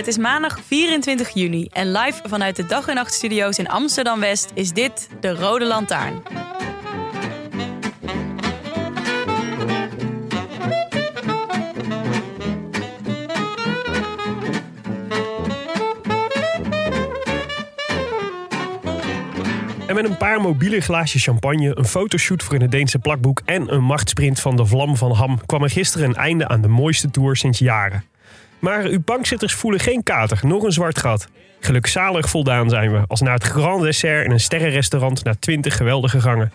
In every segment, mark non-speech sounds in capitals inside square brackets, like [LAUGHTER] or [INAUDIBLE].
Het is maandag 24 juni en live vanuit de Dag en Nacht Studio's in Amsterdam West is dit de Rode Lantaarn. En met een paar mobiele glaasjes champagne, een fotoshoot voor in het Deense plakboek en een machtsprint van de Vlam van Ham kwam er gisteren een einde aan de mooiste tour sinds jaren. Maar uw bankzitters voelen geen kater, nog een zwart gat. Gelukzalig voldaan zijn we, als na het grand dessert in een sterrenrestaurant na 20 geweldige gangen.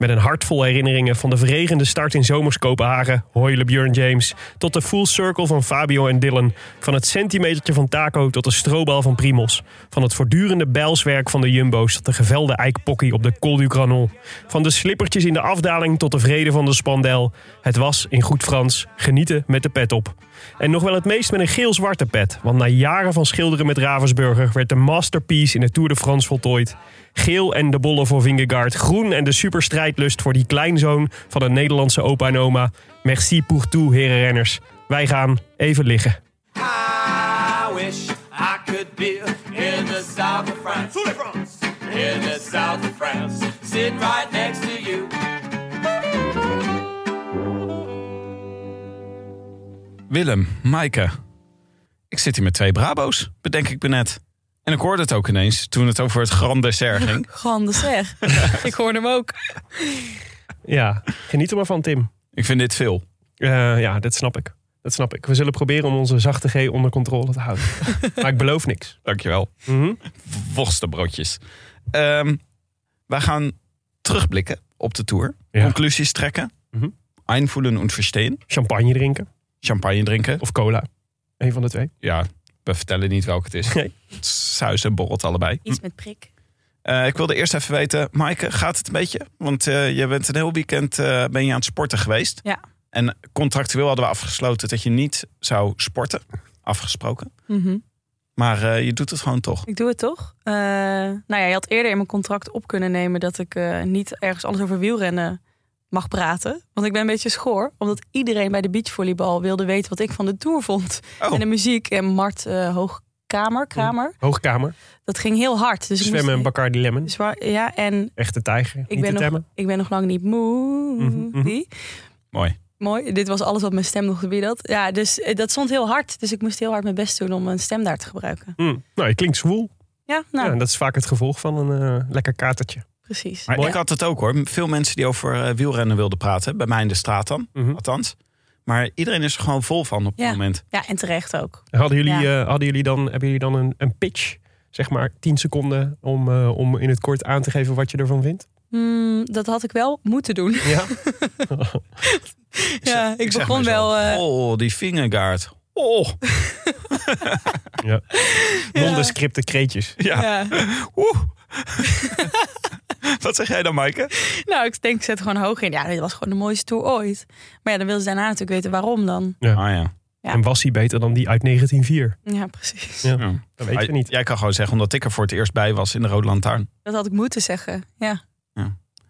Met een hart vol herinneringen van de verregende start in zomers Kopenhagen, Hoyle Björn James, tot de full circle van Fabio en Dylan, van het centimetertje van Taco tot de strobal van Primos, van het voortdurende bijlswerk van de Jumbo's tot de gevelde eikpokkie op de Col du Granon, van de slippertjes in de afdaling tot de vrede van de spandel. Het was, in goed Frans, genieten met de pet op. En nog wel het meest met een geel-zwarte pet, want na jaren van schilderen met Ravensburger werd de masterpiece in de Tour de France voltooid. Geel en de bollen voor Vingegaard. Groen en de superstrijdlust voor die kleinzoon van een Nederlandse opa en oma. Merci pour tout, heren renners. Wij gaan even liggen. I wish I could be in the south of France. In the south of France. Sitting right next to you. Willem, Maaike. Ik zit hier met twee Brabo's, bedenk ik me net. En ik hoorde het ook ineens toen het over het grand dessert [LAUGHS] ging. Grande zeg. [LAUGHS] Ik hoorde hem ook. Ja, geniet er maar van, Tim. Ik vind dit veel. Eh, ja, dat snap ik. Dat snap ik. We zullen proberen om onze zachte G onder controle te houden. [LAUGHS] maar ik beloof niks. Dankjewel. Mhm. Worstenbroodjes. Ehm wij gaan terugblikken op de tour. Ja. Conclusies trekken. Mhm. Einvoelen en verstehen. Champagne drinken. Champagne drinken. Of cola. Een van de twee. Ja, we vertellen niet welke het is. Nee. Het Suis en borrelt allebei. Iets met prik. Eh, ik wilde eerst even weten, Maaike, gaat het een beetje? Want eh, je bent een heel weekend eh, ben je aan het sporten geweest. Ja. En contractueel hadden we afgesloten dat je niet zou sporten. Afgesproken. Mhm. Maar eh, je doet het gewoon toch. Ik doe het toch? Eh, nou ja, je had eerder in mijn contract op kunnen nemen dat ik eh, niet ergens anders over wielrennen mag praten. Want ik ben een beetje schoor. Omdat iedereen bij de beachvolleybal wilde weten wat ik van de Tour vond. Oh. En de muziek en Mart eh, Hoogkamer, Kramer. Hoogkamer. Dat ging heel hard. Dus ik Zwemmen en moest, Bacardi Lemon. dus ja, en Echte tijger. ik niet ben, te nog, temmen. ik ben nog lang niet moe. Mhm, mhm. Mooi. Mooi. Dit was alles wat mijn stem nog gebied had. Ja, dus eh, dat stond heel hard. Dus ik moest heel hard mijn best doen om mijn stem daar te gebruiken. Hm. Nou, je klinkt zwoel. Ja, nou, Ja, dat is vaak het gevolg van een eh, lekker katertje. Precies. Maar Ja. ik had het ook hoor. Veel mensen die over eh, wielrennen wilden praten. Bij mij in de straat dan, Mhm. althans. Maar iedereen is er gewoon vol van op Ja. het moment. Ja, en terecht ook. Hadden jullie, Ja. eh, hadden jullie dan, hebben jullie dan een, een pitch? Zeg maar 10 seconden om, eh, om in het kort aan te geven wat je ervan vindt? Hmm, dat had ik wel moeten doen. Ja. [LAUGHS] [LAUGHS] Ja, ik, begon wel. eh, Oh, die vingergaard. Oh. ja. Nondescripte kreetjes. Ja. ja. [LAUGHS] Oeh. [LAUGHS] Wat zeg jij dan, Maaike? Nou, ik denk, ik zet gewoon hoog in. Ja, dit was gewoon de mooiste tour ooit. Maar ja, dan wilden ze daarna natuurlijk weten waarom dan. Ah ja. Ja. En was hij beter dan die uit 1904? Ja, precies. Ja. Ja. Dat weten we niet. Jij kan gewoon zeggen omdat ik er voor het eerst bij was in de Rode Lantaarn. Dat had ik moeten zeggen. Ja.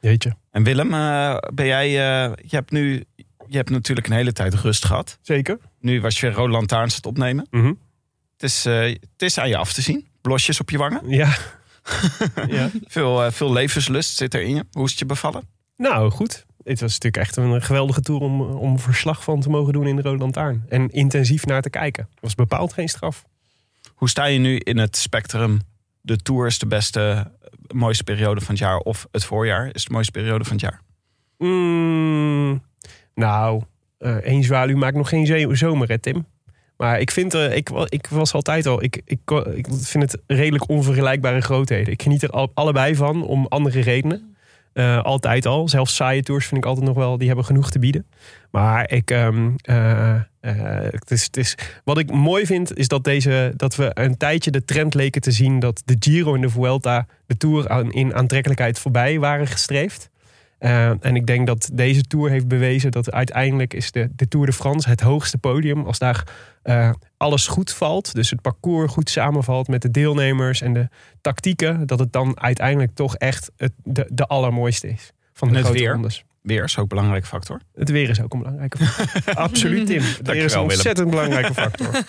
Jeetje. En Willem, eh, ben jij, eh, je hebt nu, je hebt natuurlijk een hele tijd rust gehad. Zeker. Nu was je weer Rode Lantaarns het opnemen. Mhm. Het is, eh, het is aan je af te zien. Blosjes op je wangen. Ja. [LAUGHS] ja. Veel, eh, veel levenslust zit er in je. Hoe is het je bevallen? Nou, goed. Het was natuurlijk echt een geweldige tour om, om verslag van te mogen doen in de Rode Lantaarn. En intensief naar te kijken. Het was bepaald geen straf. Hoe sta je nu in het spectrum? De Tour is de beste, eh, mooiste periode van het jaar. Of het voorjaar is de mooiste periode van het jaar. Mm, nou, eh één zwaluw maakt nog geen zomer, hè, Tim. Maar ik vind, eh, ik, ik was altijd al, ik, ik, ik vind het redelijk onvergelijkbare grootheden. Ik geniet er al, allebei van, om andere redenen. Eh, altijd al. Zelfs saaie tours vind ik altijd nog wel, die hebben genoeg te bieden. Maar ik, ehm, eh, het is, wat ik mooi vind, is dat, deze, dat we een tijdje de trend leken te zien dat de Giro en de Vuelta de Tour aan, in aantrekkelijkheid voorbij waren gestreefd. Eh, en ik denk dat deze Tour heeft bewezen dat uiteindelijk is de, de Tour de France het hoogste podium. Als daar eh, alles goed valt, dus het parcours goed samenvalt met de deelnemers en de tactieken, dat het dan uiteindelijk toch echt het, de, de allermooiste is van de En grote weer? rondes. Weer is ook een belangrijke factor. Het weer is ook een belangrijke factor. [LAUGHS] Absoluut, Tim. Het weer is een ontzettend belangrijke factor.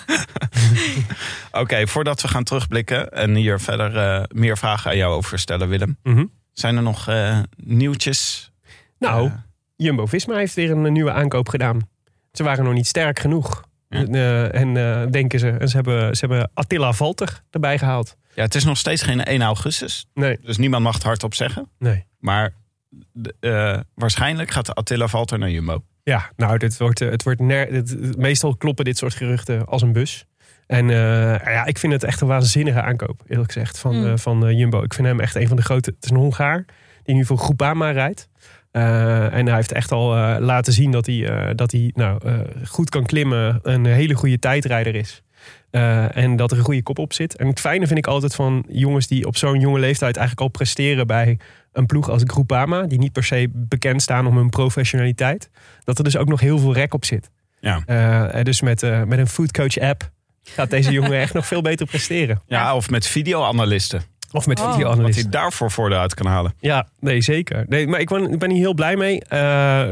[LAUGHS] Oké, voordat we gaan terugblikken en hier verder eh, meer vragen aan jou over stellen, Willem. Mhm. Zijn er nog eh, nieuwtjes? Nou, Eh, Jumbo-Visma heeft weer een nieuwe aankoop gedaan. Ze waren nog niet sterk genoeg. Ja. Eh, en denken ze, en ze hebben, ze hebben Attila Valter erbij gehaald. ja, het is nog steeds geen 1 augustus. Nee, Dus niemand mag het hardop zeggen. nee. Maar waarschijnlijk gaat Attila Valter naar Jumbo. Ja, nou, dit wordt, het wordt ner- dit- meestal kloppen dit soort geruchten als een bus. En eh, ja, ik vind het echt een waanzinnige aankoop, eerlijk gezegd, van, Mm. eh, van eh, Jumbo. Ik vind hem echt een van de grote. Het is een Hongaar die nu voor Groupama rijdt. Eh, en hij heeft echt al eh, laten zien dat hij, eh, dat hij nou, eh, goed kan klimmen, een hele goede tijdrijder is. Eh, en dat er een goede kop op zit. En het fijne vind ik altijd van jongens die op zo'n jonge leeftijd eigenlijk al presteren bij een ploeg als Groupama, die niet per se bekend staan om hun professionaliteit, dat er dus ook nog heel veel rek op zit. Ja. Eh, dus met, eh, met een foodcoach app gaat deze jongen echt nog veel beter presteren. Ja, of met videoanalisten. Of met Oh. Wat videoanalisten. hij daarvoor voordeel uit kan halen. Ja, nee, zeker. Nee, maar ik ben, ik ben hier heel blij mee. Eh,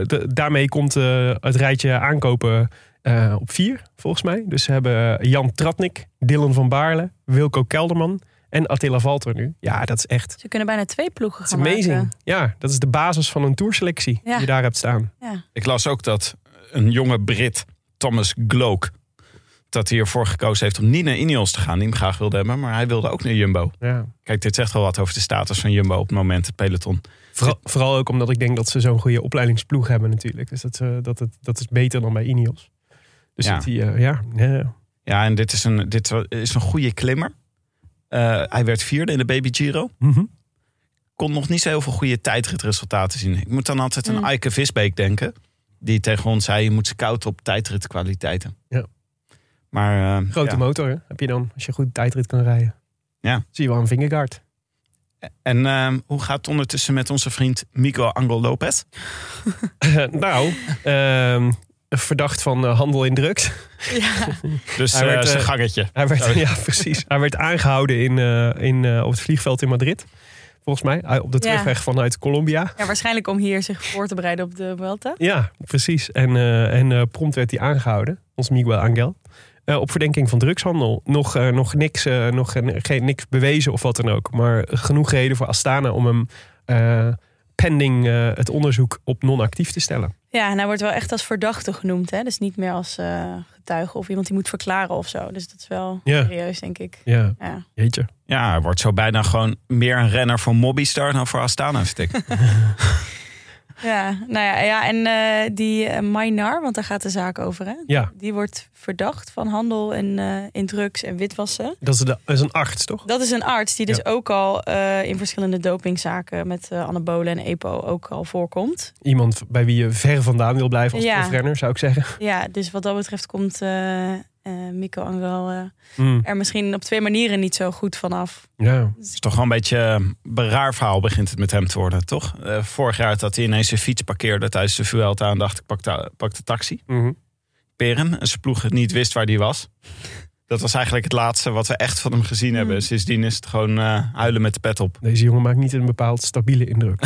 de- daarmee komt eh, het rijtje aankopen eh, op vier, volgens mij. Dus ze hebben Jan Tratnik, Dylan van Baarle, Wilco Kelderman en Attila Valter nu. Ja, dat is echt Ze kunnen bijna twee ploegen gaan amazing. maken. Ja, dat is de basis van een tourselectie Ja. die je daar hebt staan. Ja. Ik las ook dat een jonge Brit, Thomas Gloak, dat hij ervoor gekozen heeft om niet naar Ineos te gaan. Die hem graag wilde hebben, maar hij wilde ook naar Jumbo. Ja. Kijk, dit zegt wel wat over de status van Jumbo op het moment, het peloton. Vooral, vooral ook omdat ik denk dat ze zo'n goede opleidingsploeg hebben natuurlijk. Dus dat, ze- dat, het, dat is beter dan bij Ineos. Dus Ja. zit hij, eh, ja, ja, Ja, en dit is een, dit is een goede klimmer. Eh, hij werd vierde in de Baby Giro. Mhm. Kon nog niet zo heel veel goede tijdritresultaten zien. Ik moet dan altijd aan Mm. Eike Visbeek denken. Die tegen ons zei, je moet scouten op tijdritkwaliteiten. Ja. Maar, eh, Grote ja. motor hè, heb je dan, als je goed tijdrit kan rijden. Ja. Zie je wel een vingerguard. En eh, hoe gaat het ondertussen met onze vriend Miguel Angel Lopez? [LAUGHS] nou, ehm, verdacht van eh, handel in drugs. [LAUGHS] Dus Hij eh, werd, zijn gangetje. Hij werd, ja, precies. Hij werd aangehouden in, eh, in, eh, op het vliegveld in Madrid. Volgens mij, Hij- op de Ja. terugweg vanuit Colombia. Ja, waarschijnlijk om hier zich voor te bereiden op de Vuelta. Ja, precies. En, eh, en eh, prompt werd hij aangehouden, ons Miguel Angel. Eh, op verdenking van drugshandel. Nog, eh, nog, niks, eh, nog geen, geen, niks bewezen of wat dan ook. Maar genoeg reden voor Astana om hem eh, pending het onderzoek op non-actief te stellen. Ja, en hij wordt wel echt als verdachte genoemd. Hè? Dus niet meer als eh, getuige of iemand die moet verklaren of zo. Dus dat is wel Ja. serieus, denk ik. Ja, Ja. jeetje. Ja, hij wordt zo bijna gewoon meer een renner voor Mobbystar dan voor Astana, vind ik. [LAUGHS] Ja, nou ja, ja en eh, die eh, Maynar, want daar gaat de zaak over, hè? Ja, Die wordt verdacht van handel in, eh, in drugs en witwassen. dat is, de, dat is een arts, toch? Dat is een arts die dus ook al in verschillende dopingzaken met anabolen en EPO ook al voorkomt. Iemand bij wie je ver vandaan wil blijven als Ja. profrenner, zou ik zeggen. Ja, dus wat dat betreft komt eh eh Mico Angel eh, Mm, er misschien op twee manieren niet zo goed vanaf. ja. Het is toch wel een beetje een raar verhaal begint het met hem te worden, toch? Eh, vorig jaar dat hij ineens zijn fiets parkeerde tijdens de Vuelta en dacht ik pak de, pak de taxi. Mhm. Peren en zijn ploeg niet wist waar hij was. Dat was eigenlijk het laatste wat we echt van hem gezien hebben. Sindsdien is het gewoon eh, huilen met de pet op. Deze jongen maakt niet een bepaald stabiele indruk.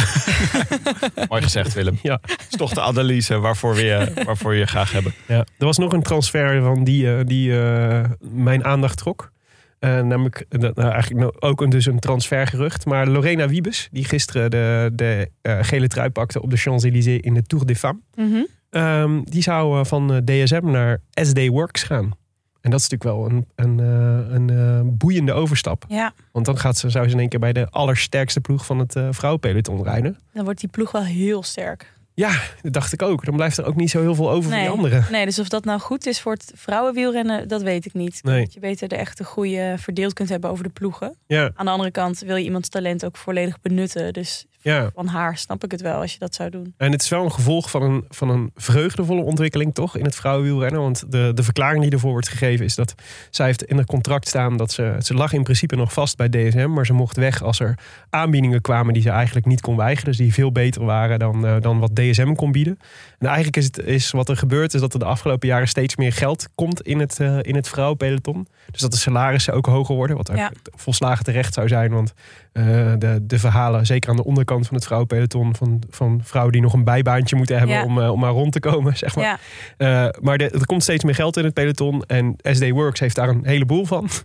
[LAUGHS] Mooi gezegd, Willem. ja. Dat is toch de analyse waarvoor we je, [LAUGHS] waarvoor we je graag hebben. Ja, er was nog een transfer van die, eh, die eh, mijn aandacht trok. Namelijk nou, eigenlijk nou ook een, dus een transfergerucht. Maar Lorena Wiebes, die gisteren de, de eh, gele trui pakte op de Champs-Élysées in de Tour des Femmes. Mhm. ehm, die zou van DSM naar SD Works gaan. En dat is natuurlijk wel een, een, eh, een eh, boeiende overstap. Ja, Want dan gaat ze, zou ze in één keer bij de allersterkste ploeg van het eh vrouwenpeloton rijden. dan wordt die ploeg wel heel sterk. Ja, dat dacht ik ook. Dan blijft er ook niet zo heel veel over voor Nee. die anderen. Nee, dus of dat nou goed is voor het vrouwenwielrennen, dat weet ik niet. Nee. Dat je beter de echte goede verdeeld kunt hebben over de ploegen. Ja, Aan de andere kant wil je iemands talent ook volledig benutten. Dus ja. van haar snap ik het wel als je dat zou doen. En het is wel een gevolg van een, van een vreugdevolle ontwikkeling toch in het vrouwenwielrennen. Want de, de verklaring die ervoor wordt gegeven is dat zij heeft in het contract staan dat ze, ze lag in principe nog vast bij DSM. Maar ze mocht weg als er aanbiedingen kwamen die ze eigenlijk niet kon weigeren. Dus die veel beter waren dan, eh, dan wat DSM kon bieden. En eigenlijk is, het, is wat er gebeurt is dat er de afgelopen jaren steeds meer geld komt in het, eh, in het vrouwenpeloton. Dus dat de salarissen ook hoger worden. Wat ook Ja. volslagen terecht zou zijn. Want eh, de, de verhalen, zeker aan de onderkant van het vrouwenpeloton, van, van vrouwen die nog een bijbaantje moeten hebben Ja. om, eh, om maar rond te komen, [LAUGHS] zeg maar. Ja, maar de- er komt steeds meer geld in het peloton en SD Works heeft daar een heleboel van. [LAUGHS]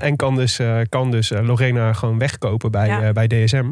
En kan dus, kan dus Lorena gewoon wegkopen bij, bij DSM.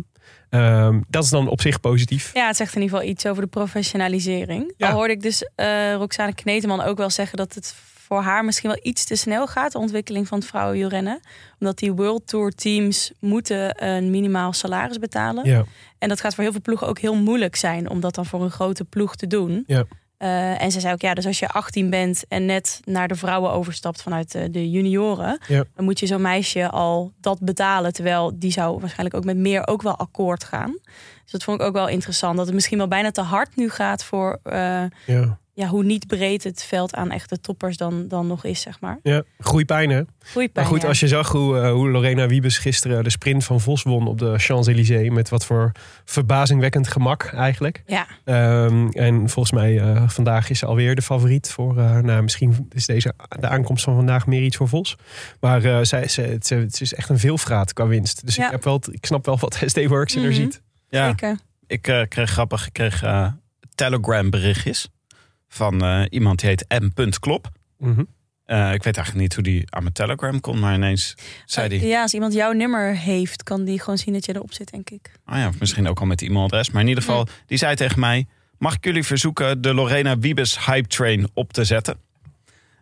Ehm, dat is dan op zich positief. ja, het zegt in ieder geval iets over de professionalisering. Ja. Al hoorde ik dus eh Roxane Kneteman ook wel zeggen dat het voor haar misschien wel iets te snel gaat, de ontwikkeling van het vrouwenwielrennen. Omdat die World Tour teams moeten een minimaal salaris betalen. Ja, En dat gaat voor heel veel ploegen ook heel moeilijk zijn om dat dan voor een grote ploeg te doen. Ja. Eh, en ze zei ook, ja, dus als je 18 bent en net naar de vrouwen overstapt vanuit eh, de junioren, Ja. dan moet je zo'n meisje al dat betalen. Terwijl die zou waarschijnlijk ook met meer ook wel akkoord gaan. Dus dat vond ik ook wel interessant. Dat het misschien wel bijna te hard nu gaat voor eh, ja, ja, hoe niet breed het veld aan echte toppers dan, dan nog is, zeg maar. ja. groeipijn hè? Groeipijn, Maar goed, ja. als je zag hoe, eh, hoe Lorena Wiebes gisteren de sprint van Vos won op de Champs-Élysées. Met wat voor verbazingwekkend gemak eigenlijk. Ja, Ehm, en volgens mij eh, vandaag is ze alweer de favoriet voor. eh, nou, misschien is deze de aankomst van vandaag meer iets voor Vos. Maar eh, zij, ze, het, het is echt een veelvraat qua winst. Dus Ja. ik, heb wel, ik snap wel wat [LAUGHS] SD Works in er Mhm. ziet. Ja, zeker. ik eh, kreeg grappig, ik kreeg Telegram berichtjes van eh, iemand die heet m.klop. Mhm. Eh, ik weet eigenlijk niet hoe die aan mijn Telegram komt, maar ineens zei die... Ja, als iemand jouw nummer heeft, kan die gewoon zien dat je erop zit, denk ik. Ah ja, of misschien ook al met e-mailadres. Maar in ieder geval, die zei tegen mij... Mag ik jullie verzoeken de Lorena Wiebes hype train op te zetten?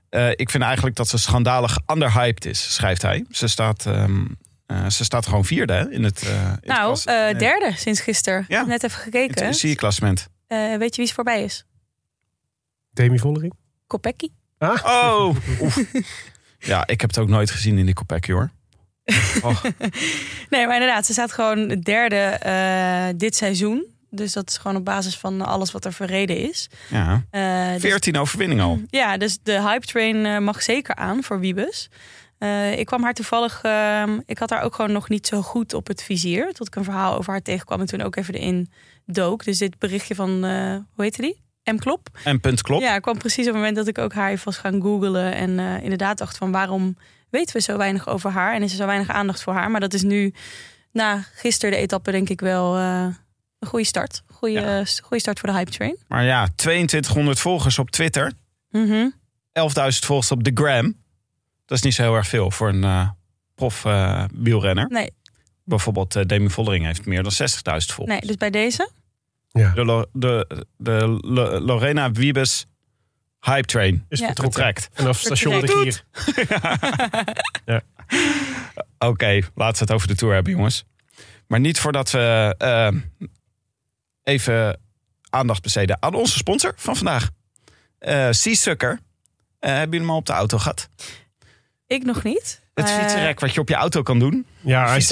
Eh, ik vind eigenlijk dat ze schandalig underhyped is, schrijft hij. Ze staat, ehm, eh, ze staat gewoon vierde hè, in het, eh in het Nou, eh, derde sinds gisteren. Ja. Net even in gekeken. het CE-klassement. Eh, weet je wie is voorbij is? Demi Vollering. Kopecky. Ah, Oh! [LAUGHS] Oef. Ja, ik heb het ook nooit gezien in die Kopecky hoor. Oh, [LAUGHS] Nee, maar inderdaad, ze staat gewoon derde eh, dit seizoen. Dus dat is gewoon op basis van alles wat er verreden is. ja. Eh, dus- 14 overwinning al. ja, dus de hype train eh, mag zeker aan voor Wiebes. Eh, ik kwam haar toevallig, ehm, ik had haar ook gewoon nog niet zo goed op het vizier. Tot ik een verhaal over haar tegenkwam en toen ook even erin dook. Dus dit berichtje van, eh, hoe heette die? M. Klop. En punt klopt. Ja, kwam precies op het moment dat ik ook haar even was gaan googlen. En eh, inderdaad dacht van waarom weten we zo weinig over haar? En is er zo weinig aandacht voor haar? Maar dat is nu na gisteren de etappe denk ik wel eh, een goede start. Goede, Ja. eh, goede start voor de hype train. Maar ja, 2200 volgers op Twitter. Mhm. 11.000 volgers op de Gram. Dat is niet zo heel erg veel voor een eh, prof wielrenner. Nee, Bijvoorbeeld Demi Vollering heeft meer dan 60.000 volgers. nee, dus bij deze. Ja. De, Lo- de, de Lo- Lorena Wiebes Hype Train Is Ja. vertrekt. Vanaf station de Vertrekt. Gier. [LAUGHS] Oké, laten we het over de Tour hebben, jongens. Maar niet voordat we eh, even aandacht besteden aan onze sponsor van vandaag. Eh Seasucker. Eh hebben jullie hem al op de auto gehad? Ik nog niet. Het fietsenrek wat je op je auto kan doen. Ja, hij,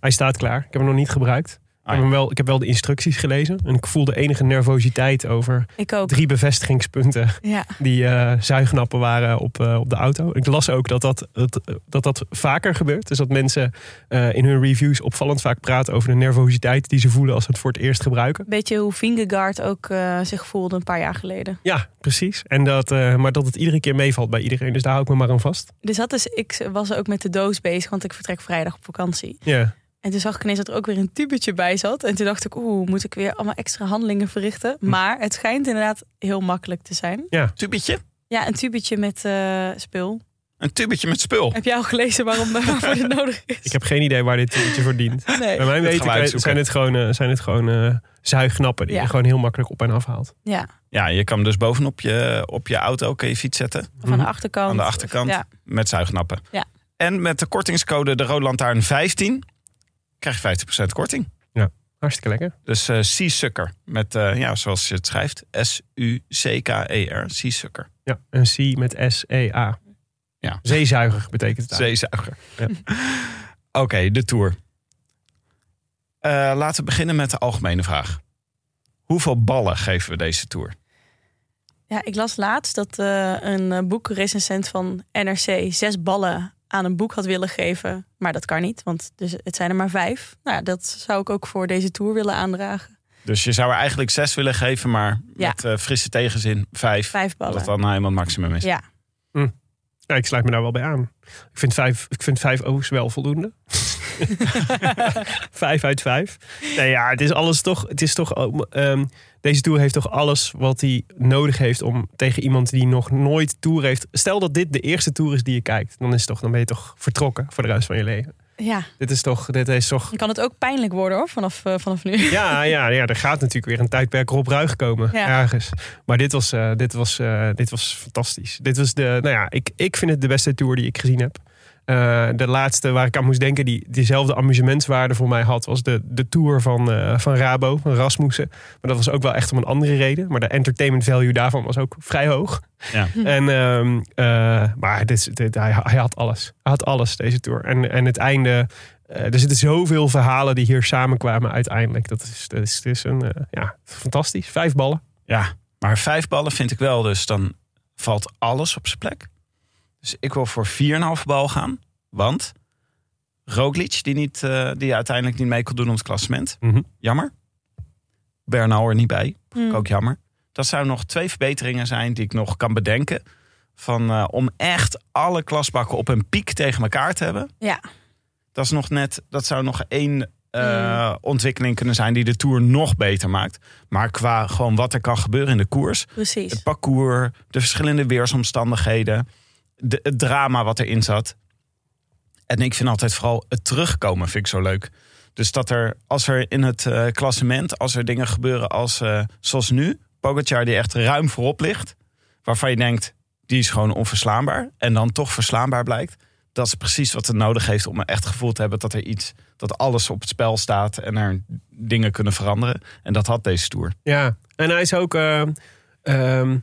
hij staat klaar. Ik heb hem nog niet gebruikt. Ik Ah, heb, ja. hem wel, ik heb wel de instructies gelezen. En ik voelde enige nervositeit over Ik ook. drie bevestigingspunten Ja. die eh, zuignappen waren op, eh, op de auto. Ik las ook dat dat, dat, dat dat vaker gebeurt. Dus dat mensen eh, in hun reviews opvallend vaak praten over de nervositeit die ze voelen als ze het voor het eerst gebruiken. Beetje hoe Vingegaard ook eh, zich voelde een paar jaar geleden. Ja, precies. En dat, eh, maar dat het iedere keer meevalt bij iedereen. Dus daar hou ik me maar aan vast. Dus dat is, ik was ook met de doos bezig, want ik vertrek vrijdag op vakantie. Ja, En toen zag ik ineens dat er ook weer een tubetje bij zat. En toen dacht ik, oeh, moet ik weer allemaal extra handelingen verrichten? Hm. Maar het schijnt inderdaad heel makkelijk te zijn. Tubetje. Ja, een tubetje met eh, spul. Een tubetje met spul. Heb jij al gelezen waarom [LAUGHS] eh, waarvoor dit nodig is? Ik heb geen idee waar dit toertje voor dient. Nee. Bij mij Dat weet gaan we ik, uitzoeken. zijn het gewoon, eh, zijn het gewoon eh, zuignappen die Ja. je gewoon heel makkelijk op en af haalt. Ja, Ja, je kan hem dus bovenop je, op je auto kun je fiets zetten. of aan de achterkant. Aan de achterkant. Ja. Met zuignappen. Ja. En met de kortingscode de Lantaarn 15 krijg je 50% korting. Hartstikke lekker. Dus eh C-Sucker. Met, eh, ja, zoals je het schrijft. S-U-C-K-E-R. C-Sucker. Ja, een C met S-E-A. Ja. Zeezuiger betekent het. eigenlijk. Zeezuiger. Ja. [LAUGHS] Oké, de Tour. Eh, laten we beginnen met de algemene vraag. Hoeveel ballen geven we deze Tour? Ja, ik las laatst dat eh, een boekrecensent van NRC zes ballen aan een boek had willen geven. Maar dat kan niet, want dus het zijn er maar vijf. Nou, ja, dat zou ik ook voor deze tour willen aandragen. Dus je zou er eigenlijk zes willen geven, maar Ja. met eh, frisse tegenzin vijf. Vijf Dat ballen. dan helemaal het maximum is. Ja, Ja, ik sluit me daar wel bij aan. Ik vind vijf, ik vind vijf O's wel voldoende. [LAUGHS] vijf uit vijf. Nee, ja, het is alles toch. Het is toch ehm, deze tour heeft toch alles wat hij nodig heeft om tegen iemand die nog nooit tour heeft. Stel dat dit de eerste tour is die je kijkt, dan is het toch, dan ben je toch vertrokken voor de rest van je leven. ja. Dit is toch, dit is toch. Dan kan het ook pijnlijk worden hoor, vanaf, eh, vanaf nu. Ja, ja, ja, er gaat natuurlijk weer een tijdperk Rob Ruig komen Ja. ergens. Maar dit was, eh, dit, was, eh, dit was fantastisch. Dit was de, nou ja, ik, ik vind het de beste tour die ik gezien heb. Eh, de laatste waar ik aan moest denken, die diezelfde amusementswaarde voor mij had, was de, de tour van, eh, van Rabo, van Rasmussen. Maar dat was ook wel echt om een andere reden. Maar de entertainment value daarvan was ook vrij hoog. Ja. [LAUGHS] En, ehm, eh, maar dit, hij, hij had alles. Hij had alles, deze tour. En, en het einde. eh, er zitten zoveel verhalen die hier samenkwamen uiteindelijk. Dat is, dat is, het is een, ja, fantastisch. Vijf ballen. Ja, maar vijf ballen vind ik wel. Dus dan valt alles op zijn plek. Dus ik wil voor 4,5 bal gaan. Want Roglic, die, niet, eh, die uiteindelijk niet mee kon doen om het klassement. Mhm. Jammer. Bernal er niet bij. Hmm. Ook jammer. Dat zouden nog twee verbeteringen zijn die ik nog kan bedenken. Van, eh, om echt alle klasbakken op een piek tegen elkaar te hebben. Ja. Dat, is nog net, dat zou nog één eh, ontwikkeling kunnen zijn die de Tour nog beter maakt. Maar qua gewoon wat er kan gebeuren in de koers. Precies. Het parcours, de verschillende weersomstandigheden. Het drama wat erin zat. En ik vind altijd vooral het terugkomen vind ik zo leuk. Dus dat er, als er in het eh, klassement, als er dingen gebeuren als, eh, zoals nu, Pogacar die echt ruim voorop ligt, waarvan je denkt, die is gewoon onverslaanbaar, en dan toch verslaanbaar blijkt, dat is precies wat het nodig heeft om echt het gevoel te hebben dat er iets, dat alles op het spel staat en er dingen kunnen veranderen. En dat had deze tour. Ja, en hij is ook. eh, ehm,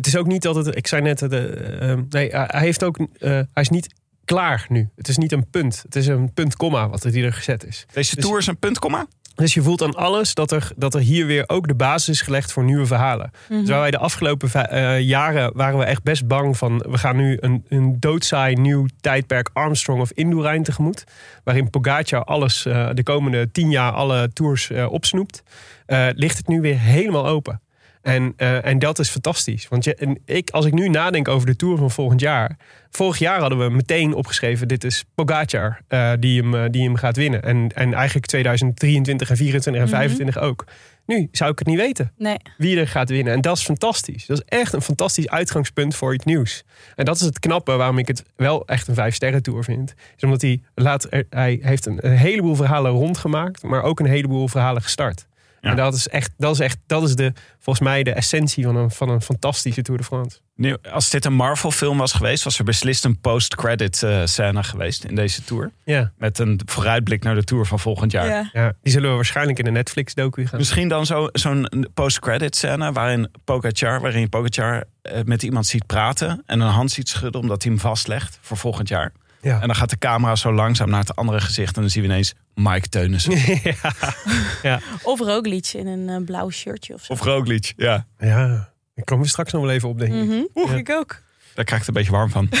het is ook niet dat het. Ik zei net. De, ehm, nee, hij heeft ook. eh, hij is niet klaar nu. Het is niet een punt. Het is een punt, komma wat er hier gezet is. Deze Dus- tour is een puntkomma. Dus je voelt aan alles dat er, dat er hier weer ook de basis is gelegd voor nieuwe verhalen. Waar wij de afgelopen eh, jaren waren we echt best bang van... we gaan nu een, een doodsaai nieuw tijdperk Armstrong of Indurain tegemoet. Waarin Pogacar alles eh, de komende tien jaar alle tours eh, opsnoept. Eh, ligt het nu weer helemaal open. En, eh, en dat is fantastisch. Want je, en ik, als ik nu nadenk over de Tour van volgend jaar... Vorig jaar hadden we meteen opgeschreven... dit is Pogacar eh, die, hem, eh, die hem gaat winnen. En, en eigenlijk 2023 en 24 en Mhm. 25 ook. Nu zou ik het niet weten Nee. wie er gaat winnen. En dat is fantastisch. Dat is echt een fantastisch uitgangspunt voor iets nieuws. En dat is het knappe waarom ik het wel echt een vijf sterren tour vind. Is omdat hij, laat, hij heeft een, een heleboel verhalen rondgemaakt, maar ook een heleboel verhalen gestart. Ja. En dat is echt, dat is echt, dat is de, volgens mij de essentie van een, van een fantastische Tour de France. Nu, als dit een Marvel-film was geweest, was er beslist een post-credit eh, scène geweest in deze tour. Ja. Met een vooruitblik naar de tour van volgend jaar. Ja. ja, die zullen we waarschijnlijk in de Netflix-docu gaan. Misschien dan zo- zo'n post-credit scène waarin Pogacar, waarin je Pogacar eh, met iemand ziet praten en een hand ziet schudden omdat hij hem vastlegt voor volgend jaar. Ja. En dan gaat de camera zo langzaam naar het andere gezicht en dan zien we ineens Mike Teunissen. [LAUGHS] ja. Of Roglic in een eh, blauw shirtje of zo. Of Roglic, ja. ja, ik kom er straks nog wel even op, denk ik. Mhm. Ja. Ik ook. Daar krijg ik het een beetje warm van. [LAUGHS]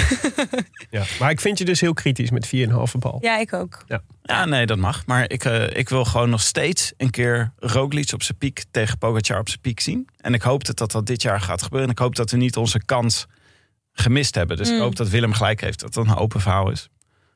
Ja. Maar ik vind je dus heel kritisch met 4,5 bal. Ja, ik ook. Ja, nee, dat mag. Maar ik, eh, ik wil gewoon nog steeds een keer Roglic op zijn piek tegen Pogacar op zijn piek zien. En ik hoop dat dat, dat dit jaar gaat gebeuren. En ik hoop dat we niet onze kans gemist hebben. Dus ik Mm. hoop dat Willem gelijk heeft. Dat het een open verhaal is.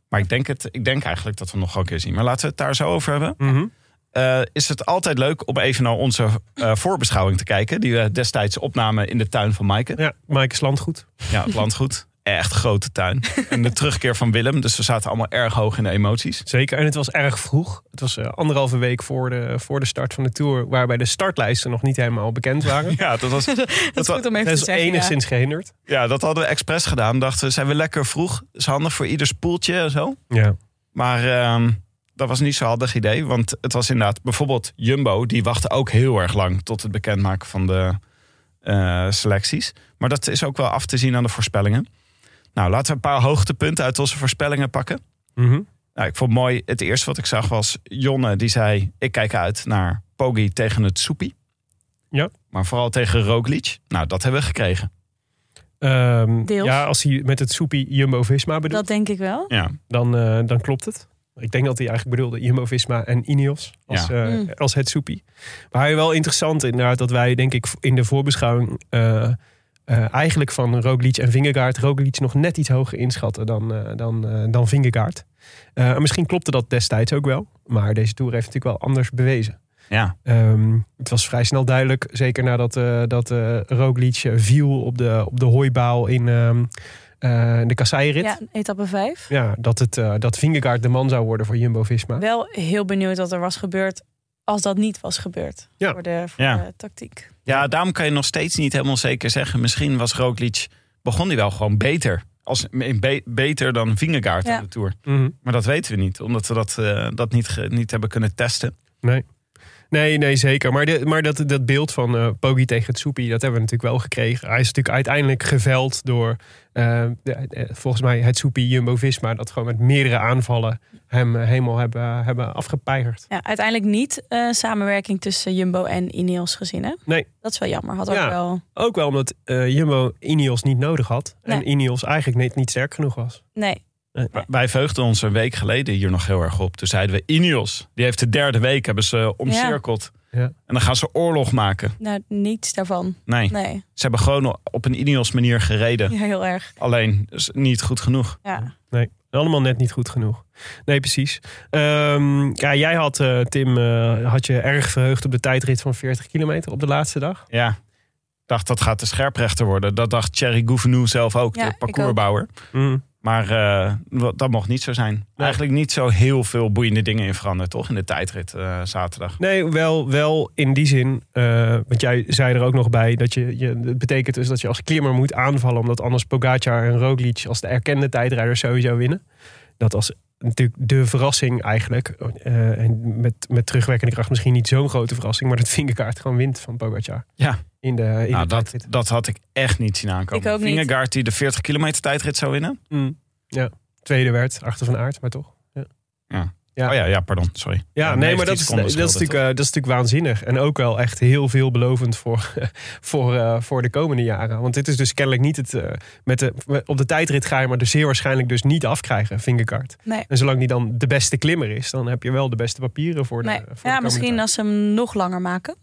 Maar ik denk, het, ik denk eigenlijk dat we nog wel een keer zien. Maar laten we het daar zo over hebben. Mhm. Eh, is het altijd leuk om even naar onze eh, voorbeschouwing te kijken. Die we destijds opnamen in de tuin van Maaike. Ja, Mike is landgoed. Ja, het landgoed. Echt grote tuin. [LAUGHS] en de terugkeer van Willem. Dus we zaten allemaal erg hoog in de emoties. Zeker, en het was erg vroeg. Het was eh, anderhalve week voor de, voor de start van de Tour... waarbij de startlijsten nog niet helemaal bekend waren. [LAUGHS] Ja, dat was, [LAUGHS] Dat is wa- goed om even Dat te zeggen. ja. enigszins gehinderd. ja, dat hadden we expres gedaan. Dachten we, zijn we lekker vroeg? Is handig voor ieder spoeltje en zo. Ja. Maar ehm, dat was niet zo'n handig idee. Want het was inderdaad bijvoorbeeld Jumbo. Die wachtte ook heel erg lang tot het bekendmaken van de eh, selecties. Maar dat is ook wel af te zien aan de voorspellingen. Nou, laten we een paar hoogtepunten uit onze voorspellingen pakken. Mhm. Nou, ik vond het mooi. Het eerste wat ik zag was Jonne die zei... ik kijk uit naar Poggi tegen het Soepie. Ja. Maar vooral tegen Roglic. Nou, dat hebben we gekregen. Ehm, Deels. ja, als hij met het soepie Jumbo-Visma bedoelt, Dat denk ik wel. Ja, dan, eh, dan klopt het. Ik denk dat hij eigenlijk bedoelde Jumbo-Visma en Ineos als, Ja. eh, Mm. als het soepie. Maar wel interessant inderdaad dat wij denk ik in de voorbeschouwing... eh, eh, eigenlijk van Roglic en Vingegaard Roglic nog net iets hoger inschatten dan, eh, dan, eh, dan Vingegaard. Eh, en misschien klopte dat destijds ook wel. Maar deze Tour heeft natuurlijk wel anders bewezen. ja. Ehm, het was vrij snel duidelijk, zeker nadat eh dat, eh Roglic viel op de, op de hooibaal in ehm, eh, de kasseirit. Ja, etappe 5. Ja, dat, het, eh, dat Vingegaard de man zou worden voor Jumbo-Visma. Wel heel benieuwd wat er was gebeurd als dat niet was gebeurd. Ja. Voor, de, voor Ja. de tactiek. Ja, daarom kan je nog steeds niet helemaal zeker zeggen. Misschien was Roglic... begon hij wel gewoon beter. Als, be- beter dan Vingegaard Ja. in de Tour. Mhm. Maar dat weten we niet. Omdat we dat, eh, dat niet, ge- niet hebben kunnen testen. Nee. Nee, nee, zeker. Maar, de, maar dat, dat beeld van eh Poggi tegen het Soepie, dat hebben we natuurlijk wel gekregen. Hij is natuurlijk uiteindelijk geveld door, eh, de- volgens mij, het Soepie Jumbo-Visma. Dat gewoon met meerdere aanvallen hem eh, helemaal hebben, hebben afgepeigerd. Ja, uiteindelijk niet samenwerking tussen Jumbo en Ineos gezien. Hè? Nee. Dat is wel jammer. Had Ja. ook wel. Ook wel omdat Jumbo Ineos niet nodig had. En. Ineos eigenlijk net niet sterk genoeg was. Nee. Wij- Wij veugden ons een week geleden hier nog heel erg op. Toen zeiden we Ineos. Die heeft de derde week hebben ze omcirkeld. Ja. En dan gaan ze oorlog maken. Nou, niets daarvan. Nee, Nee. ze hebben gewoon op een Ineos manier gereden. Ja, heel erg. Alleen is niet goed genoeg. Ja. Nee, allemaal net niet goed genoeg. Nee, precies. Ehm, ja, jij had, eh, Tim, eh, had je erg verheugd op de tijdrit van 40 kilometer op de laatste dag. Ja, ik dacht dat gaat de scherprechter worden. Dat dacht Thierry Gouvenou zelf ook, Ja, de ik parcoursbouwer. Mm. Maar eh, dat mocht niet zo zijn. Eigenlijk niet zo heel veel boeiende dingen in veranderd, toch? In de tijdrit eh, zaterdag. Nee, wel, wel in die zin. eh, want jij zei er ook nog bij dat je, je. Het betekent dus dat je als klimmer moet aanvallen. Omdat anders Pogacar en Roglic als de erkende tijdrijders sowieso winnen. Dat als natuurlijk de verrassing eigenlijk. eh, en met, met terugwerkende kracht misschien niet zo'n grote verrassing. Maar dat Vingegaard gewoon wint van Pogacar. Ja. In de, in Nou, de dat, tijdrit. dat had ik echt niet zien aankomen. Ik ook niet. Vingegaard die de 40 kilometer tijdrit zou winnen. Mm. Ja, tweede werd achter van aard, maar toch. Ja. Ja. Oh ja, ja pardon, sorry. Ja, Ja, nee, 19 maar dat is, dat, is natuurlijk, eh, dat is natuurlijk waanzinnig. En ook wel echt heel veelbelovend voor, [LAUGHS] voor, eh, voor de komende jaren. Want dit is dus kennelijk niet het... eh, met de, op de tijdrit ga je maar dus zeer waarschijnlijk dus niet afkrijgen, Vingegaard. Nee. En zolang die dan de beste klimmer is, dan heb je wel de beste papieren voor de, nee. voor de Ja, misschien tijd. als ze hem nog langer maken.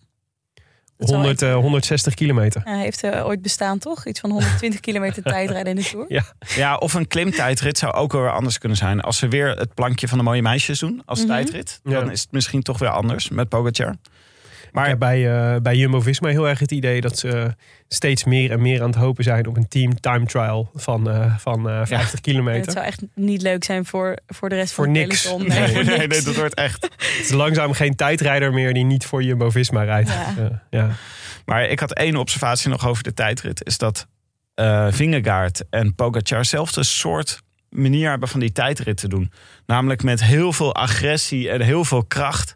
Dat zou 100, echt- eh, 160 kilometer. Hij heeft eh, ooit bestaan, toch? Iets van 120 kilometer [LAUGHS] tijdrijden in de Tour. Ja, of een klimtijdrit zou ook wel weer anders kunnen zijn. Als ze weer het plankje van de mooie meisjes doen als Mhm. tijdrit, Ja. dan is het misschien toch weer anders met Pogacar. Maar Ik heb bij, eh, bij Jumbo-Visma heel erg het idee dat ze steeds meer en meer aan het hopen zijn op een team time trial van, eh, van eh 50 Het kilometer. zou echt niet leuk zijn voor, voor de rest Voor van het niks. peloton. nee, [LAUGHS] voor nee, niks. nee, dat wordt echt. [LAUGHS] Het is langzaam geen tijdrijder meer die niet voor Jumbo-Visma rijdt. Ja. Eh, ja. Maar ik had één observatie nog over de tijdrit. Is dat eh Vingegaard en Pogacar hetzelfde soort manier hebben van die tijdrit te doen. Namelijk met heel veel agressie en heel veel kracht.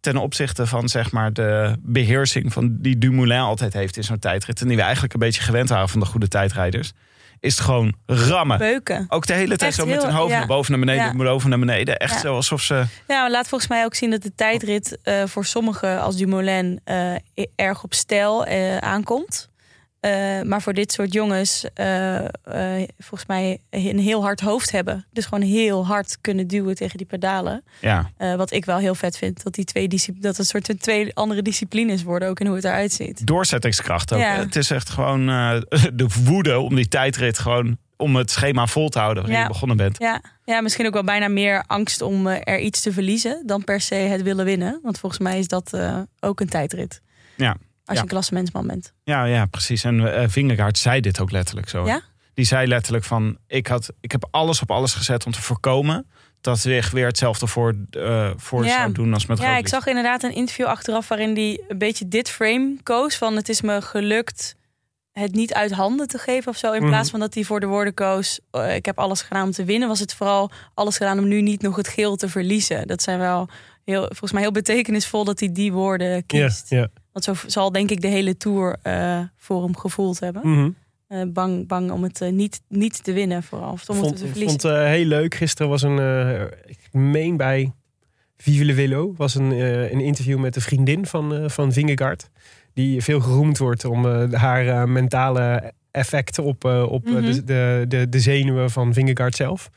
Ten opzichte van zeg maar de beheersing van die Dumoulin altijd heeft in zo'n tijdrit. En die we eigenlijk een beetje gewend waren van de goede tijdrijders. Is het gewoon rammen. Beuken. Ook de hele tijd Echt zo met heel- hun hoofd ja. naar boven naar beneden, Ja. boven naar beneden. Echt Ja. zo alsof ze... Ja, maar laat volgens mij ook zien dat de tijdrit eh, voor sommigen als Dumoulin eh, erg op stijl eh, aankomt. Eh, maar voor dit soort jongens eh, eh, volgens mij een heel hard hoofd hebben. Dus gewoon heel hard kunnen duwen tegen die pedalen. Ja, wat ik wel heel vet vind. Dat die twee dat het soort van twee andere disciplines worden. Ook in hoe het eruit ziet. doorzettingskracht ook. Ja. Het is echt gewoon [LAUGHS] de woede om die tijdrit gewoon... om het schema vol te houden waarin Ja. je begonnen bent. Ja, ja, misschien ook wel bijna meer angst om er iets te verliezen. Dan per se het willen winnen. Want volgens mij is dat ook een tijdrit. Ja. Als Ja. je een klassementsman bent. Ja, ja, precies. En eh Vingegaard zei dit ook letterlijk zo. Ja? Die zei letterlijk van, ik, had, ik heb alles op alles gezet om te voorkomen dat zich weer hetzelfde voor, eh, voor Ja. zou doen als met Ja, ik zag inderdaad een interview achteraf waarin hij een beetje dit frame koos. Van het is me gelukt het niet uit handen te geven of zo. In Mhm. plaats van dat hij voor de woorden koos. eh, ik heb alles gedaan om te winnen. Was het vooral alles gedaan om nu niet nog het geel te verliezen. Dat zijn wel heel, volgens mij heel betekenisvol dat hij die woorden Ja, kiest. ja. Want zo zal denk ik de hele tour eh, voor hem gevoeld hebben. Mhm. Eh, bang, bang om het eh, niet, niet te winnen vooral. Of om het vond, te verliezen. vond eh, heel leuk. Gisteren was een, ik meen bij Vive le Velo, was een, een interview met de vriendin van, van Vingegaard. Die veel geroemd wordt om haar mentale effecten op, op Mhm. de, de, de, de zenuwen van Vingegaard zelf.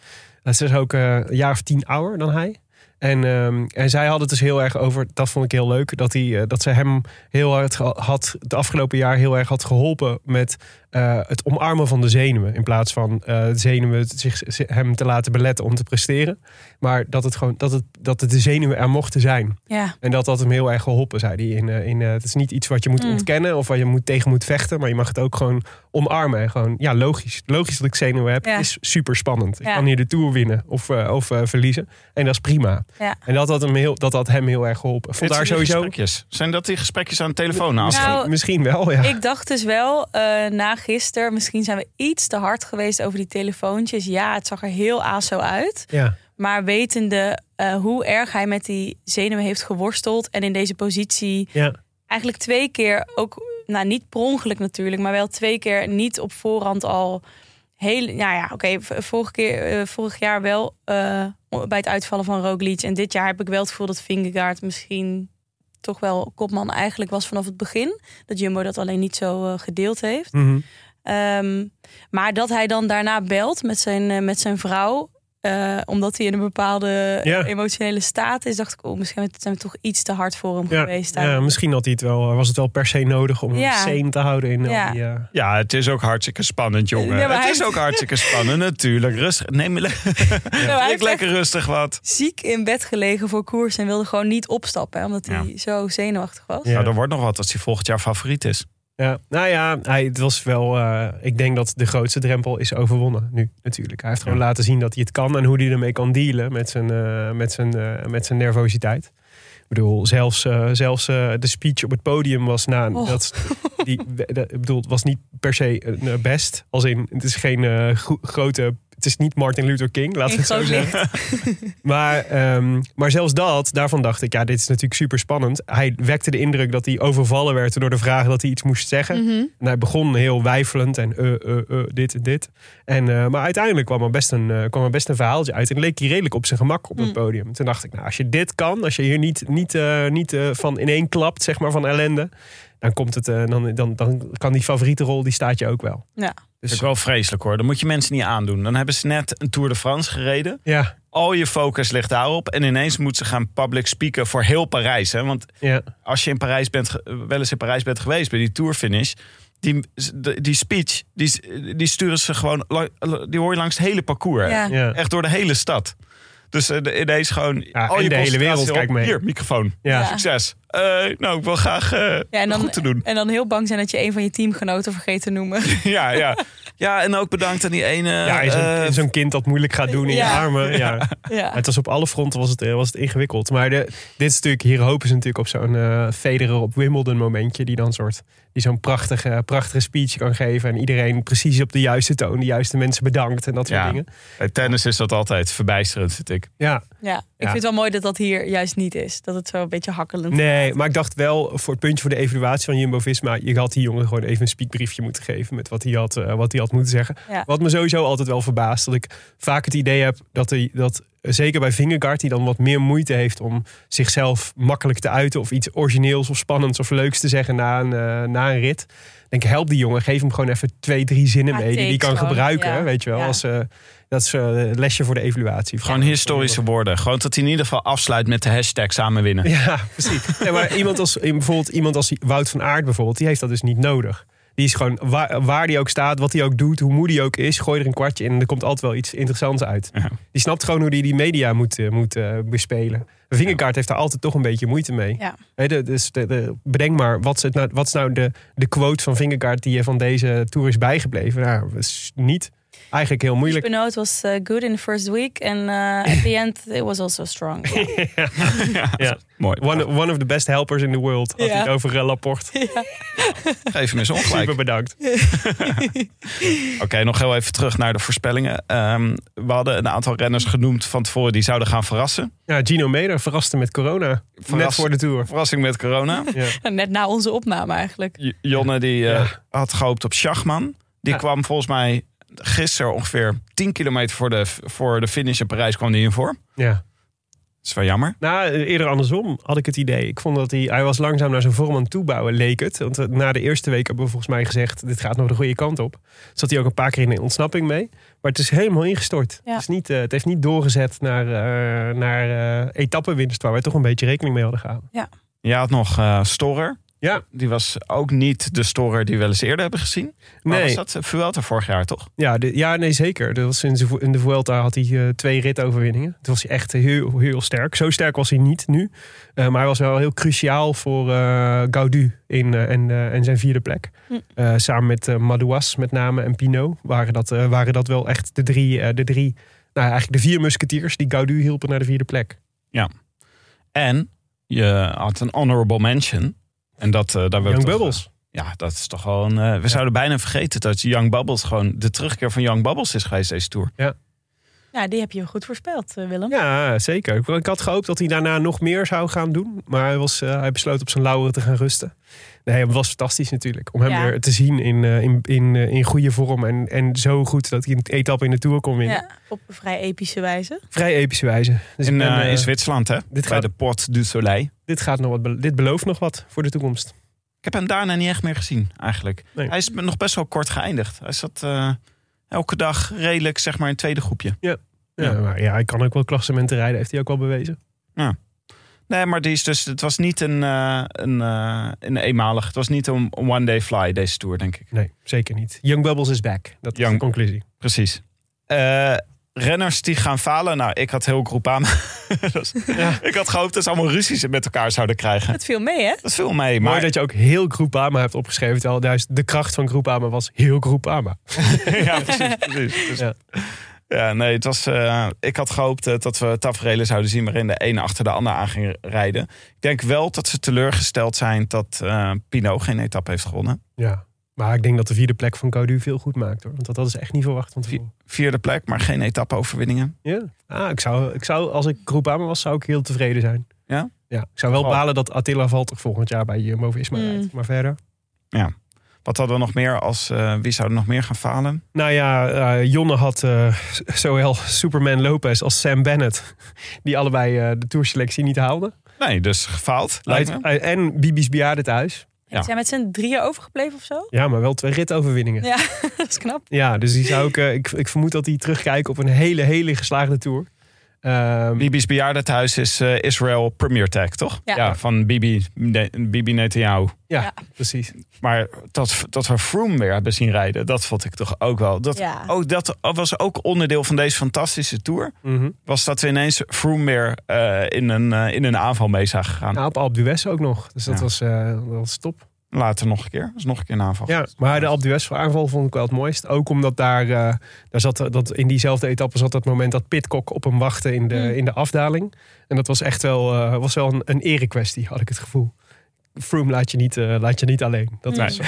Ze is ook eh, een jaar of tien ouder dan hij. En, ehm, en zij had het dus heel erg over, dat vond ik heel leuk, dat, hij, eh, dat ze hem heel hard had, het afgelopen jaar heel erg had geholpen met eh, het omarmen van de zenuwen. In plaats van eh, de zenuwen zich, zich- hem te laten beletten om te presteren. Maar dat het gewoon dat het, dat het de zenuwen er mochten zijn. Ja, En dat had hem heel erg geholpen, zei hij. In, eh, in, het is niet iets wat je moet Mm. ontkennen of waar je moet, tegen moet vechten. Maar je mag het ook gewoon omarmen. En gewoon, ja, logisch. Logisch dat ik zenuwen heb, Ja. is super spannend. Ik kan hier de Tour winnen of, of verliezen. En dat is prima. Ja. En dat had hem heel, dat had hem heel erg geholpen. Vond daar sowieso... gesprekjes? Zijn dat die gesprekjes aan de telefoon? Nou, Misschien, misschien wel, ja. Ik dacht dus wel eh, na gisteren, misschien zijn we iets te hard geweest over die telefoontjes. Ja, het zag er heel aso uit. ja. Maar wetende eh, hoe erg hij met die zenuwen heeft geworsteld. En in deze positie Ja. eigenlijk twee keer ook, nou niet per ongeluk natuurlijk, maar wel twee keer niet op voorhand al heel. Nou ja, oké, vorige keer, eh, vorig jaar wel eh, bij het uitvallen van Roglic. En dit jaar heb ik wel het gevoel dat Vingegaard misschien toch wel kopman eigenlijk was vanaf het begin. Dat Jumbo dat alleen niet zo eh, gedeeld heeft. Mhm. Ehm, maar dat hij dan daarna belt met zijn, eh, met zijn vrouw. Eh, omdat hij in een bepaalde Ja. emotionele staat is, dacht ik, oh, misschien zijn we toch iets te hard voor hem Ja, geweest. ja, misschien had hij het wel, was het wel per se nodig om Ja. hem sane te houden. In Ja. die, eh, Ja, het is ook hartstikke spannend, jongen. Het is ook hartstikke spannend, natuurlijk. Rustig. Neem me le- [LAUGHS] [LAUGHS] lekker rustig wat. ziek in bed gelegen voor koers en wilde gewoon niet opstappen, hè, omdat hij zo zenuwachtig was. Ja. Nou, er wordt nog wat als hij volgend jaar favoriet is. Ja, nou ja, hij, het was wel. eh, ik denk dat de grootste drempel is overwonnen nu natuurlijk. Hij heeft gewoon Ja. laten zien dat hij het kan en hoe hij ermee kan dealen met zijn, eh, met zijn, eh, met zijn nervositeit. Ik bedoel, zelfs, zelfs de speech op het podium was na. Oh. Dat, die, [LAUGHS] ik bedoel, het was niet per se best. Als in, het is geen gro- grote. Het is niet Martin Luther King, laten we het zo zeggen. [LAUGHS] Maar, ehm, maar zelfs dat, daarvan dacht ik, ja, dit is natuurlijk super spannend. Hij wekte de indruk dat hij overvallen werd door de vraag dat hij iets moest zeggen. Mhm. En hij begon heel wijfelend en eh, eh, eh, dit en dit. En, maar uiteindelijk kwam er, best een, kwam er best een verhaaltje uit. En leek hij redelijk op zijn gemak op het Mm. podium. Toen dacht ik, nou, als je dit kan, als je hier niet, niet, niet van ineen klapt, zeg maar, van ellende. Dan, komt het, dan, dan, dan kan die favoriete rol, die staat je ook wel. Ja. Dat is ook wel vreselijk hoor. Dat moet je mensen niet aandoen. Dan hebben ze net een Tour de France gereden. Ja, Al je focus ligt daarop. En ineens moeten ze gaan public speaken voor heel Parijs. Hè? Want ja, als je in Parijs bent, wel eens in Parijs bent geweest bij die tourfinish. Die, die speech, die, die sturen ze gewoon, die hoor je langs het hele parcours. ja. Echt door de hele stad. Dus de- ineens gewoon Ja, al je de hele wereld kijkt mee. Hier, microfoon. Ja. Succes. Eh, nou, ik wil graag eh, Ja, en, dan, goed te doen. en dan heel bang zijn dat je een van je teamgenoten vergeet te noemen. [LAUGHS] ja, ja. ja, en ook bedankt aan die ene... Ja, en zo'n, kind dat moeilijk gaat doen in Ja. je armen. [LAUGHS] Ja. ja. Het was op alle fronten was het, was het ingewikkeld. Maar de, dit is natuurlijk, hier hopen ze natuurlijk op zo'n Federer op Wimbledon momentje. Die dan soort, die zo'n prachtige, prachtige speech kan geven. En iedereen precies op de juiste toon, de juiste mensen bedankt en dat soort Ja. dingen. bij tennis is dat altijd verbijsterend, vind ik. Ja, ja, ik Ja. vind het wel mooi dat dat hier juist niet is. Dat het zo een beetje hakkelend nee, maar ik dacht wel voor het puntje voor de evaluatie van Jumbo-Visma. Je had die jongen gewoon even een speakbriefje moeten geven met wat hij had, eh, wat hij had moeten zeggen. Ja. Wat me sowieso altijd wel verbaast. Dat ik vaak het idee heb dat, hij, dat zeker bij Vingegaard, die dan wat meer moeite heeft om zichzelf makkelijk te uiten. Of iets origineels of spannends of leuks te zeggen na een, eh, na een rit. Denk, help die jongen, geef hem gewoon even twee, drie zinnen Ja, mee die hij kan gebruiken. ja. Weet je wel, Ja. als, eh, dat is eh, een lesje voor de evaluatie. Gewoon historische woorden. Gewoon dat hij in ieder geval afsluit met de hashtag samen winnen. Ja, precies. Nee, maar iemand als, bijvoorbeeld iemand als Wout van Aert bijvoorbeeld, die heeft dat dus niet nodig. Die is gewoon, waar, waar die ook staat, wat hij ook doet, hoe moe die ook is, gooi er een kwartje in en er komt altijd wel iets interessants uit. Ja. Die snapt gewoon hoe die die media moet, eh, moet eh, bespelen. Vingerkaart heeft daar altijd toch een beetje moeite mee. Ja. Hè, de, dus de, de- bedenk maar, wat is, het nou, wat is nou de, de quote van Vingerkaart die je van deze tour is bijgebleven? Nou, is niet eigenlijk heel moeilijk. Benoot was uh, good in the first week. En uh, at the [LAUGHS] end, it was also strong. Ja. Ja. Mooi. One, one of the best helpers in the world. Had hij het over uh, Laporte. Geef hem eens ongelijk. Super bedankt. [LAUGHS] Oké, nog heel even terug naar de voorspellingen. Ehm, we hadden een aantal renners genoemd van tevoren die zouden gaan verrassen. Ja, Gino Meder verraste met corona. Net voor de tour. Verrassing met corona. Ja. [LAUGHS] Net na onze opname eigenlijk. J- Jonne die eh, Ja. had gehoopt op Schachman. Die Ja. kwam volgens mij gisteren ongeveer 10 kilometer voor de, voor de finish in Parijs kwam die in voor. ja. Dat is wel jammer. Nou, eerder andersom had ik het idee. Ik vond dat hij, hij was langzaam naar zijn vorm aan het toebouwen, leek het. Want eh, na de eerste week hebben we volgens mij gezegd, dit gaat nog de goede kant op. Zat hij ook een paar keer in de ontsnapping mee. Maar het is helemaal ingestort. Ja. Het, is niet, eh, het heeft niet doorgezet naar, eh naar eh etappenwinst, waar wij toch een beetje rekening mee hadden gehouden. Je had nog eh Storer. Ja. Die was ook niet de Storer die we wel eens eerder hebben gezien. Maar Nee. was dat Vuelta vorig jaar toch? Ja, de, ja, nee, zeker. Dat was in, de, in de Vuelta had hij eh, twee ritoverwinningen. Toen was hij echt heel, heel sterk. Zo sterk was hij niet nu. Eh, maar hij was wel heel cruciaal voor eh Gaudu in, eh, en, eh, en zijn vierde plek. Hm. Eh, samen met eh, Madouas met name en Pinot waren dat, eh, waren dat wel echt de drie, eh, de drie nou, eigenlijk de vier musketiers die Gaudu hielpen naar de vierde plek. En je had een honorable mention. En dat, eh, daar Young toch, Bubbles. Ja, dat is toch wel een... eh, we zouden bijna vergeten dat Young Bubbles gewoon de terugkeer van Young Bubbles is geweest deze Tour. Ja, die heb je goed voorspeld, eh, Willem. Ja, zeker. Ik, had gehoopt dat hij daarna nog meer zou gaan doen. Maar hij, was, eh, hij besloot op zijn lauweren te gaan rusten. Nee, het was fantastisch natuurlijk. Om hem Ja. weer te zien in, eh, in, in, eh, in goede vorm. En, en zo goed dat hij een etappe in de Tour kon winnen. Ja, op een vrij epische wijze. Vrij epische wijze. Dus in, ben, eh, in Zwitserland, hè? dit Bij gaat- de Port du Soleil. dit, gaat nog wat, dit belooft nog wat voor de toekomst. Ik heb hem daarna niet echt meer gezien, eigenlijk. Nee. Hij is nog best wel kort geëindigd. Hij zat eh, elke dag redelijk, zeg maar, in het tweede groepje. Ja, Ja. maar ja, hij kan ook wel klassementen rijden. Heeft hij ook wel bewezen. Nee, maar die is dus, het was niet een, eh, een, eh, een eenmalig. Het was niet een one-day fly, deze Tour, denk ik. Nee, zeker niet. Young Bubbles is back. Dat is Young- de conclusie. Precies. Eh, renners die gaan falen. Nou, ik had heel Groupama. [LAUGHS] Dus Ik had gehoopt dat ze allemaal ruzies met elkaar zouden krijgen. Het viel mee, hè? Dat viel mee. Maar Maar dat je ook heel Groupama hebt opgeschreven. Terwijl juist de kracht van Groupama was heel Groupama. [LAUGHS] ja, precies. precies. Dus- Ja. Ja. nee, het was, eh, ik had gehoopt eh, dat we tafereelen zouden zien waarin de ene achter de ander aan ging rijden. Ik denk wel dat ze teleurgesteld zijn dat eh Pinot geen etappe heeft gewonnen. Ja, maar ik denk dat de vierde plek van Gaudu veel goed maakt. Hoor. Want dat hadden ze echt niet verwacht van tevoren. Vierde plek, maar geen etappe-overwinningen. Ja, ah, ik, zou, ik zou, als ik Groupama was, zou ik heel tevreden zijn. Ja? Ja, ik zou wel Goh. balen dat Attila Valter volgend jaar bij Jumbo-Visma Mm. rijdt. Maar verder... Wat hadden we nog meer als eh, wie zou er nog meer gaan falen? Nou ja, eh, Jonne had eh, [LAUGHS] zowel Superman Lopez als Sam Bennett... [LAUGHS] die allebei eh, de tourselectie niet haalden. Nee, dus gefaald. Lijkt me. Uit- en Bibi's bejaarde thuis. Ja. Ze zijn met z'n drieën overgebleven of zo? Ja, maar wel twee ritoverwinningen. Ja, [LAUGHS] dat is knap. Ja, dus die zou ik, ik, ik vermoed dat hij terugkijkt op een hele, hele geslaagde tour. Ehm, Bibi's bejaardentehuis is eh, Israel Premier Tag, toch? Ja. van Bibi, Ne- Bibi Netanyahu. ja, Ja. precies. Maar dat, dat we Froome weer hebben zien rijden, dat vond ik toch ook wel. Dat, Ja. ook, dat was ook onderdeel van deze fantastische tour. Mhm. Was dat we ineens Froome weer eh, in, een, eh, in een aanval mee zagen gaan. Nou, op Alpe d'Huez ook nog. Dus dat, Ja. was, eh, dat was top. Later nog een keer. Dat is nog een keer een aanval. Ja, maar de Alpe aanval vond ik wel het mooist. Ook omdat daar, eh, daar zat, dat in diezelfde etappe zat dat moment dat Pitcock op hem wachtte in de, Mm. in de afdaling. En dat was echt wel, eh, was wel een, een erekwestie, had ik het gevoel. Froome laat je niet, eh, laat je niet alleen. Dat Nee. was,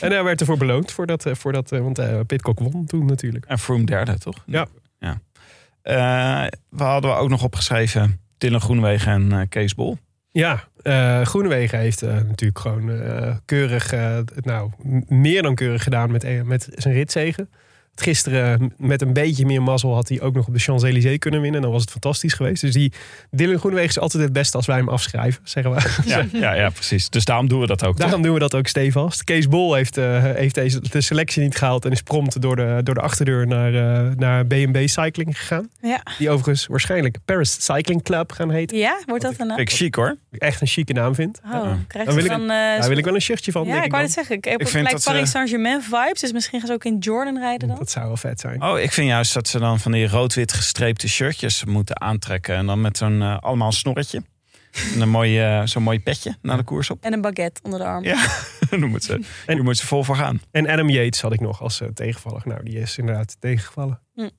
en hij werd ervoor beloond, voor dat, eh, voor dat, want eh, Pitcock won toen natuurlijk. En Froome derde, toch? Ja. ja. Eh, we hadden ook nog opgeschreven Dylan Groenewegen en eh, Kees Bol. Ja, eh Groenewegen heeft eh, natuurlijk gewoon eh, keurig, nou, meer dan keurig gedaan met, met zijn ritzegen. Gisteren met een beetje meer mazzel had hij ook nog op de Champs-Élysées kunnen winnen. Dan was het fantastisch geweest. Dus die Dylan Groenewegen is altijd het beste als wij hem afschrijven, zeggen we. Ja, ja, ja, precies. Dus daarom doen we dat ook. toch? Daarom doen we dat ook stevast. Kees Bol heeft, eh, heeft deze, de selectie niet gehaald en is prompt door de, door de achterdeur naar, eh, naar B&B Cycling gegaan. Ja. Die overigens waarschijnlijk Paris Cycling Club gaan heten. ja, wordt dat een naam? Ik chic hoor. Ik echt een chique naam vind. Oh, krijg Dan wil ik- dan... eh, Daar wil ik wel een shirtje van. ja, denk ik wou het zeggen. Ik heb Ik vind gelijk Paris Saint-Germain vibes. Dus misschien gaan ze ook in Jordan rijden dan. Dat zou wel vet zijn. Oh, ik vind juist dat ze dan van die rood-wit gestreepte shirtjes moeten aantrekken. En dan met zo'n eh, allemaal snorretje. En een mooi, eh, zo'n mooi petje naar de koers op. En een baguette onder de arm. Ja, [LAUGHS] daar moet ze, daar moet ze vol voor gaan. En Adam Yates had ik nog als eh, tegenvaller. Nou, die is inderdaad tegengevallen. Ja,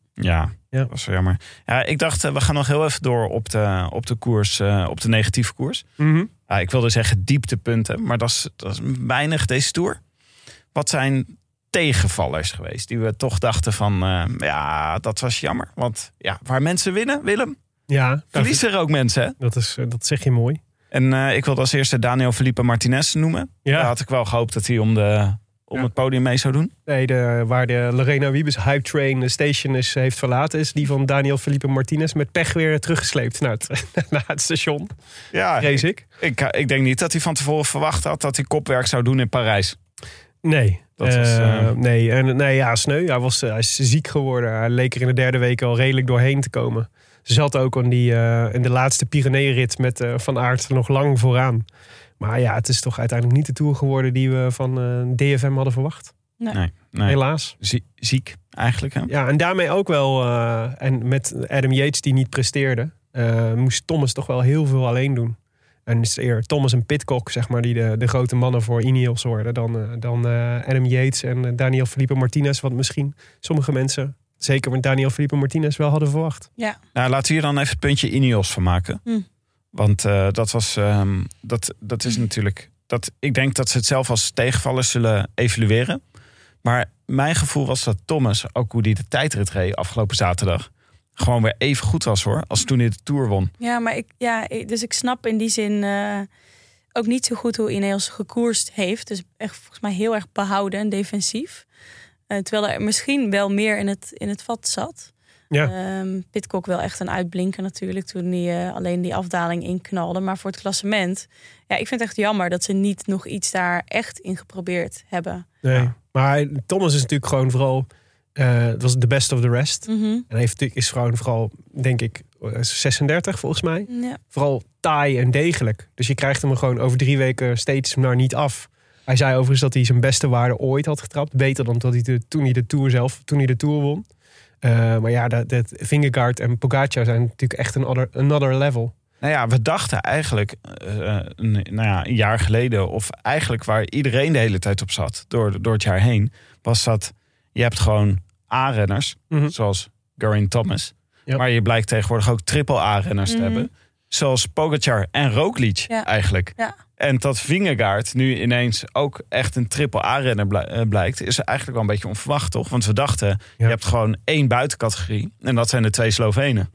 Ja. dat was wel jammer. Ja, ik dacht, we gaan nog heel even door op de, op de koers, eh, op de negatieve koers. Mhm. Ja, ik wilde zeggen dieptepunten, maar dat is, dat is weinig deze Tour. Wat zijn tegenvallers geweest die we toch dachten van, eh, ja, dat was jammer. Want ja, waar mensen winnen, Willem, Ja, verliezen er ook mensen. Hè? dat, is, eh, dat zeg je mooi. En eh, ik wilde als eerste Daniel Felipe Martinez noemen. Ja. Daar had ik wel gehoopt dat hij om, de, om Ja. het podium mee zou doen. Nee, de, waar de Lorena Wiebes Hype Train de station is, heeft verlaten, is die van Daniel Felipe Martinez met pech weer teruggesleept naar het, [LAUGHS] naar het station, Ja, ik. ik, ik denk niet dat hij van tevoren verwacht had dat hij kopwerk zou doen in Parijs. Nee. Dat was, Eh, eh, nee, en, nee, ja, sneu. Hij, was, eh, hij is ziek geworden. Hij leek er in de derde week al redelijk doorheen te komen. Ze zat ook in, die, eh, in de laatste Pyrenee-rit met eh, Van Aert nog lang vooraan. Maar ja, het is toch uiteindelijk niet de Tour geworden die we van eh, DFM hadden verwacht. Nee, nee. Helaas. Zie- ziek eigenlijk. Hè? Ja, en daarmee ook wel, eh, en met Adam Yates die niet presteerde, eh, moest Thomas toch wel heel veel alleen doen. En het is eer Thomas en Pitcock, zeg maar, die de, de grote mannen voor Ineos worden, dan, eh, dan eh, Adam Yates en eh, Daniel Felipe Martinez, wat misschien sommige mensen, zeker met Daniel Felipe Martinez, wel hadden verwacht. Ja. Nou, laten we hier dan even het puntje Ineos van maken. Hm. Want eh, dat was, ehm, dat, dat is natuurlijk, dat, ik denk dat ze het zelf als tegenvallers zullen evalueren. Maar mijn gevoel was dat Thomas, ook hoe die de tijdrit reed afgelopen zaterdag, gewoon weer even goed was hoor, als toen hij de Tour won. Ja, maar ik, ja, dus ik snap in die zin eh, ook niet zo goed hoe Ineos gekoerst heeft. Dus echt volgens mij heel erg behouden en defensief. Eh, terwijl er misschien wel meer in het, in het vat zat. Ja. Ehm, Pitcock wel echt een uitblinker natuurlijk toen hij eh, alleen die afdaling inknalde. Maar voor het klassement, ja, ik vind het echt jammer dat ze niet nog iets daar echt in geprobeerd hebben. Nee. Maar Thomas is natuurlijk gewoon vooral, eh, het was de best of the rest. Mhm. En hij heeft, is gewoon vooral, denk ik, eh, 36 volgens mij. Ja. vooral taai en degelijk. Dus je krijgt hem er gewoon over drie weken steeds maar niet af. Hij zei overigens dat hij zijn beste waarde ooit had getrapt. Beter dan dat hij de, toen hij de Tour zelf, toen hij de Tour won. Eh, maar ja, dat, dat Vingegaard en Pogacar zijn natuurlijk echt een other, another level. Nou ja, we dachten eigenlijk eh, eh, een, nou ja, een jaar geleden, of eigenlijk waar iedereen de hele tijd op zat door, door het jaar heen, was dat je hebt gewoon A-renners, Mhm. zoals Geraint Thomas. Ja. Maar je blijkt tegenwoordig ook triple A-renners te Mhm. hebben. Zoals Pogacar en Roglic Ja. eigenlijk. Ja. En dat Vingegaard nu ineens ook echt een triple A-renner eh, blijkt... is eigenlijk wel een beetje onverwacht, toch? Want we dachten, Ja. je hebt gewoon één buitencategorie. En dat zijn de twee Slovenen.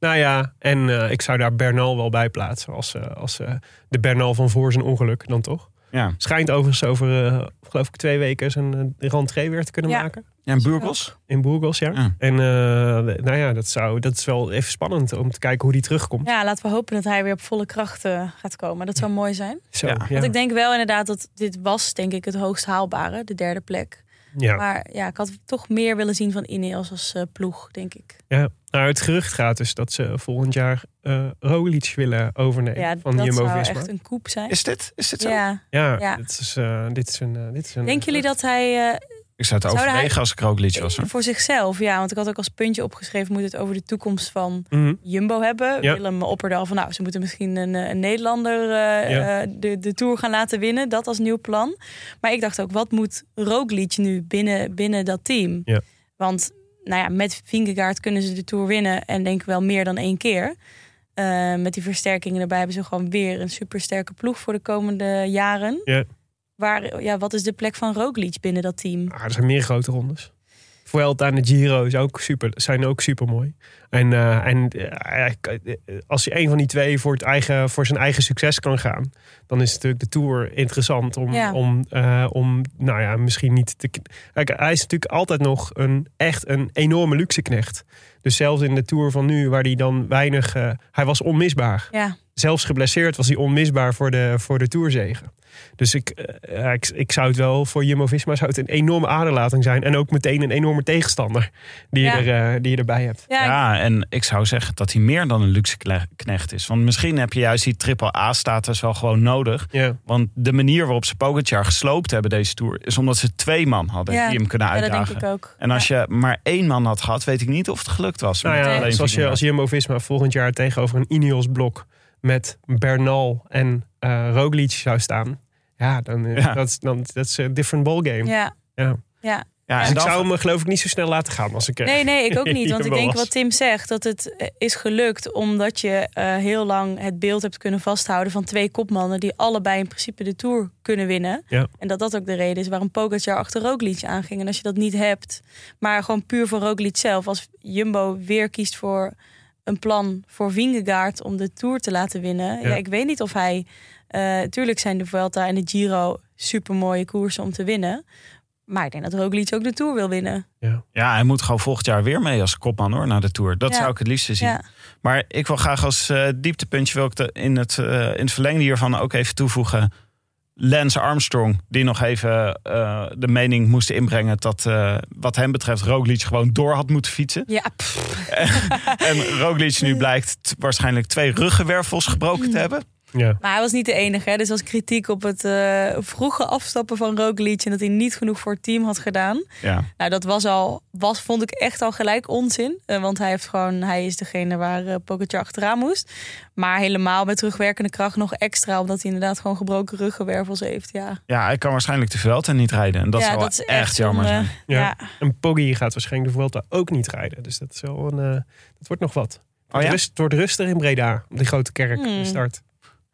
Nou ja, en eh, ik zou daar Bernal wel bij plaatsen. Als, eh, als eh, de Bernal van voor zijn ongeluk dan toch. Ja, Schijnt overigens over, eh, geloof ik, twee weken zijn uh, rentree weer te kunnen Ja. maken. ja en Burgos? In Burgos, ja. Ja. En eh, nou ja, dat, zou, dat is wel even spannend om te kijken hoe die terugkomt. ja, laten we hopen dat hij weer op volle kracht eh, gaat komen. Dat zou mooi zijn. Zo, Ja. ja. Want ik denk wel inderdaad dat dit was, denk ik, het hoogst haalbare, de derde plek. ja. Maar ja, ik had toch meer willen zien van Ineos als ploeg, denk ik. Ja, nou, het gerucht gaat dus dat ze volgend jaar eh Roglic willen overnemen ja, van dat zou Jumbo-Visma. echt een koep zijn. Is dit, is dit zo? Ja. Ja, Ja. Dit, is, eh, dit, is een, eh, dit is een... Denken jullie dat hij eh, Ik zou het Zou overwegen hij- als ik Roglic was. Hoor. voor zichzelf, ja, want ik had ook als puntje opgeschreven, moet het over de toekomst van Mhm. Jumbo hebben. Ja. Willem opperde al van, nou, ze moeten misschien een, een Nederlander Ja. de, de Tour gaan laten winnen. Dat als nieuw plan. Maar ik dacht ook, wat moet Roglic nu binnen, binnen dat team? Ja. Want nou ja, met Vingegaard kunnen ze de Tour winnen en denk ik wel meer dan één keer. Eh, met die versterkingen erbij hebben ze gewoon weer een supersterke ploeg voor de komende jaren. Ja. Waar, ja, wat is de plek van Roglic binnen dat team? Ah, er zijn meer grote rondes. Vuelta en de Giro is ook super, zijn ook super mooi. En, eh, en eh, als je een van die twee voor, het eigen, voor zijn eigen succes kan gaan, dan is natuurlijk de Tour interessant om, Ja. om, eh, om nou ja, misschien niet te. Kijk, hij is natuurlijk altijd nog een echt een enorme luxeknecht. Dus zelfs in de Tour van nu, waar hij dan weinig. eh, hij was onmisbaar. Ja, Zelfs geblesseerd was hij onmisbaar voor de, voor de Tourzegen. Dus ik, eh, ik, ik zou het wel voor Jumbo-Visma zou het een enorme aderlating zijn. En ook meteen een enorme tegenstander die, Ja. je, er, eh, die je erbij hebt. ja, en ik zou zeggen dat hij meer dan een luxe knecht is. Want misschien heb je juist die triple A-status wel gewoon nodig. Ja. Want de manier waarop ze Pogacar gesloopt hebben deze Tour... is omdat ze twee man hadden Ja. die hem kunnen ja, dat uitdagen. denk ik ook. En als je maar één man had gehad, weet ik niet of het gelukt was. Nou ja, alleen zoals je als Jumbo-Visma volgend jaar tegenover een Ineos-blok met Bernal en eh Roglic zou staan. Ja, dan, eh, Ja. dat is dan dat is een different ballgame. Ja, Ja. ja. Ja, Dus en ik zou me geloof ik niet zo snel laten gaan als ik... eh, Nee, nee, ik ook [LAUGHS] niet. Want ik denk was. wat Tim zegt, dat het eh, is gelukt omdat je eh, heel lang het beeld hebt kunnen vasthouden van twee kopmannen die allebei in principe de Tour kunnen winnen. Ja. En dat dat ook de reden is waarom Pogacar achter Roglic aanging. En als je dat niet hebt, maar gewoon puur voor Roglic zelf, als Jumbo weer kiest voor een plan voor Vingegaard om de Tour te laten winnen. Ja. Ja. ik weet niet of hij... eh tuurlijk zijn de Vuelta en de Giro super mooie koersen om te winnen. Maar ik denk dat Roglic ook de Tour wil winnen. Ja, hij moet gewoon volgend jaar weer mee als kopman hoor, naar de Tour. Dat Ja. zou ik het liefste zien. Ja. Maar ik wil graag als eh, dieptepuntje wil ik de, in, het, eh, in het verlengde hiervan ook even toevoegen. Lance Armstrong, die nog even eh, de mening moest inbrengen dat eh, wat hem betreft Roglic gewoon door had moeten fietsen. Ja. [LAUGHS] En Roglic nu blijkt waarschijnlijk twee ruggenwervels gebroken te hebben. Ja. Maar hij was niet de enige. Hè? Dus als kritiek op het eh, vroege afstappen van Roglic... en dat hij niet genoeg voor het team had gedaan. Ja. Nou, dat was al, was, vond ik echt al gelijk onzin. Eh, want hij, heeft gewoon, hij is degene waar eh Pogacar achteraan moest. Maar helemaal met terugwerkende kracht nog extra... omdat hij inderdaad gewoon gebroken ruggenwervels heeft. Ja, ja, hij kan waarschijnlijk de Vuelta niet rijden. En dat ja zou dat is echt, echt jammer zijn. Ja. Ja. En Poggi gaat waarschijnlijk de Vuelta ook niet rijden. Dus dat, is wel een, dat wordt nog wat. Het Oh wordt ja? rust- het wordt rustig in Breda, op die grote kerk. Hmm. de start.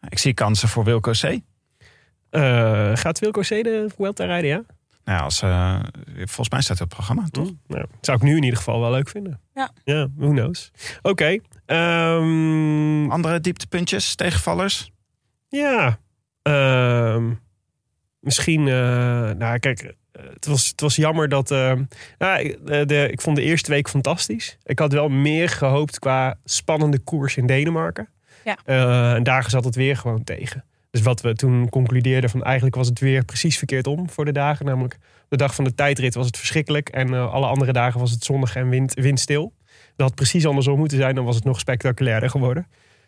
Ik zie kansen voor Wilco C. Eh, gaat Wilco C de Vuelta rijden, ja? Nou ja, als, eh, volgens mij staat het op het programma, toch? Hm? Nou, zou ik nu in ieder geval wel leuk vinden. Ja. Ja, who knows. Oké. ehm, Andere dieptepuntjes, tegenvallers? ja. Ehm, misschien, eh, nou kijk, het was, het was jammer dat... eh, nou, ik- de, de, ik vond de eerste week fantastisch. Ik had wel meer gehoopt qua spannende koers in Denemarken. Ja. Eh, en daar zat het weer gewoon tegen. Dus wat we toen concludeerden van eigenlijk was het weer precies verkeerd om voor de dagen. Namelijk de dag van de tijdrit was het verschrikkelijk. En eh, alle andere dagen was het zonnig en wind, windstil. Dat had precies andersom moeten zijn. Dan was het nog spectaculairder geworden.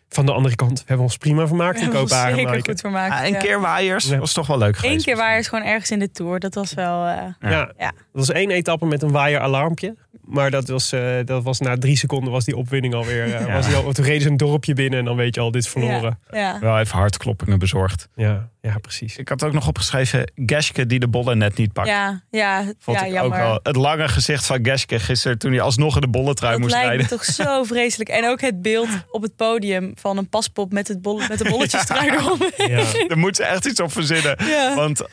Van de andere kant, we hebben ons prima vermaakt in We hebben ons Kopenhagen. zeker Maaike. goed vermaakt. Ah, een ja. keer waaiers Ja. was toch wel leuk geweest. Eén keer waar is gewoon ergens in de Tour. Dat was wel... eh, Ja. Ja. Ja. dat was één etappe met een waaieralarmpje. Maar dat was, eh, dat was na drie seconden was die opwinning alweer. eh, Ja. was die al, toen reden ze een dorpje binnen en dan weet je al, dit is verloren. ja. Wel even hartkloppingen bezorgd. Ja, ja, precies. Ik had ook nog opgeschreven Geske die de bollen net niet pakt. Ja, ja, Vond ja, ik jammer. ook wel het lange gezicht van Geske gisteren toen hij alsnog in de bolletrui Dat moest lijkt rijden. me toch zo [LAUGHS] vreselijk. En ook het beeld op het podium van een paspop met, het bol met de bolletjes [LAUGHS] eromheen. Ja. Daar moeten ze echt iets op verzinnen. Ja. Want eh,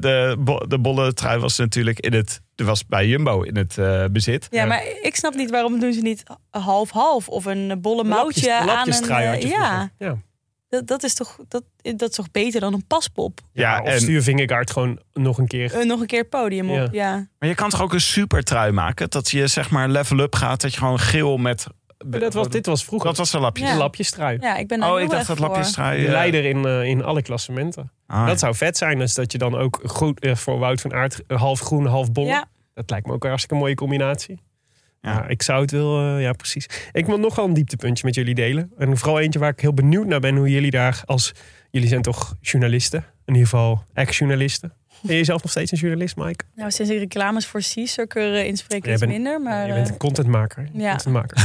de, bo- de bolletrui was natuurlijk in het, er was bij Jumbo in het eh, bezit. Ja, maar ik snap niet waarom doen ze niet half-half of een bolle moutje Lapjes- aan een... ja, vroeger. ja. Dat, dat, is toch, dat, dat is toch beter dan een paspop? Ja, of en, stuur Vingegaard gewoon nog een keer. Eh, nog een keer het podium op, Ja. ja. maar je kan toch ook een supertrui maken? Dat je zeg maar level up gaat, dat je gewoon geel met... Maar dat was, dit was vroeger. Dat was een lapje. Ja. een lapjestrui. Ja, ik ben Oh, ik dacht dat lapjestrui... De eh, leider in, eh, in alle klassementen. ah, Dat zou vet zijn. Dus dat je dan ook goed voor Wout van Aert half groen, half bol. Ja, Dat lijkt me ook een hartstikke mooie combinatie. Ja. Ja. ik zou het wel, eh, ja precies. Ik wil nog wel een dieptepuntje met jullie delen. En vooral eentje waar ik heel benieuwd naar ben hoe jullie daar als... Jullie zijn toch journalisten? In ieder geval ex-journalisten. Ben je zelf nog steeds een journalist, Mike? nou sinds ik reclames voor C-Circuit uh, inspreek Jij iets bent- minder. Maar je bent eh, een contentmaker. ja. contentmaker.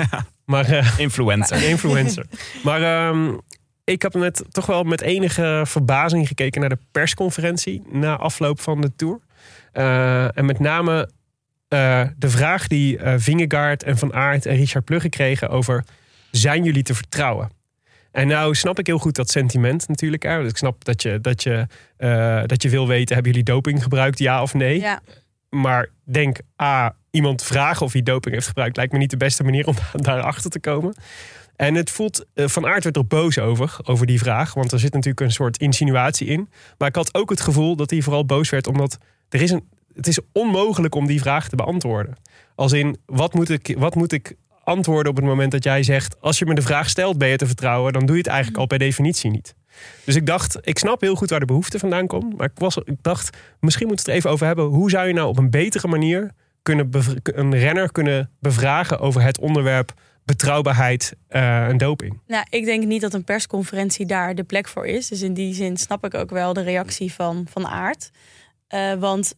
[LAUGHS] Maar eh, Influencer. [LAUGHS] influencer. maar ehm, ik heb net toch wel met enige verbazing gekeken naar de persconferentie na afloop van de tour. Eh, en met name eh, de vraag die eh Vingegaard en Van Aert en Richard Plugge kregen over zijn jullie te vertrouwen? En nou snap ik heel goed dat sentiment natuurlijk. Hè? Ik snap dat je, dat, je, eh, dat je wil weten, hebben jullie doping gebruikt, ja of nee? ja, Maar denk, A, iemand vragen of hij doping heeft gebruikt... lijkt me niet de beste manier om [LAUGHS] daarachter te komen. En het voelt, Van Aert werd er boos over, over die vraag. Want er zit natuurlijk een soort insinuatie in. Maar ik had ook het gevoel dat hij vooral boos werd... omdat er is een, het is onmogelijk om die vraag te beantwoorden. Als in, wat moet ik, wat moet ik antwoorden op het moment dat jij zegt... als je me de vraag stelt, ben je te vertrouwen... dan doe je het eigenlijk al per definitie niet. Dus ik dacht, ik snap heel goed waar de behoefte vandaan komt. Maar ik, was, ik dacht, misschien moeten we het even over hebben. Hoe zou je nou op een betere manier kunnen een renner kunnen bevragen over het onderwerp betrouwbaarheid eh, en doping? Nou, ik denk niet dat een persconferentie daar de plek voor is. Dus in die zin snap ik ook wel de reactie van, van Aert. Eh, want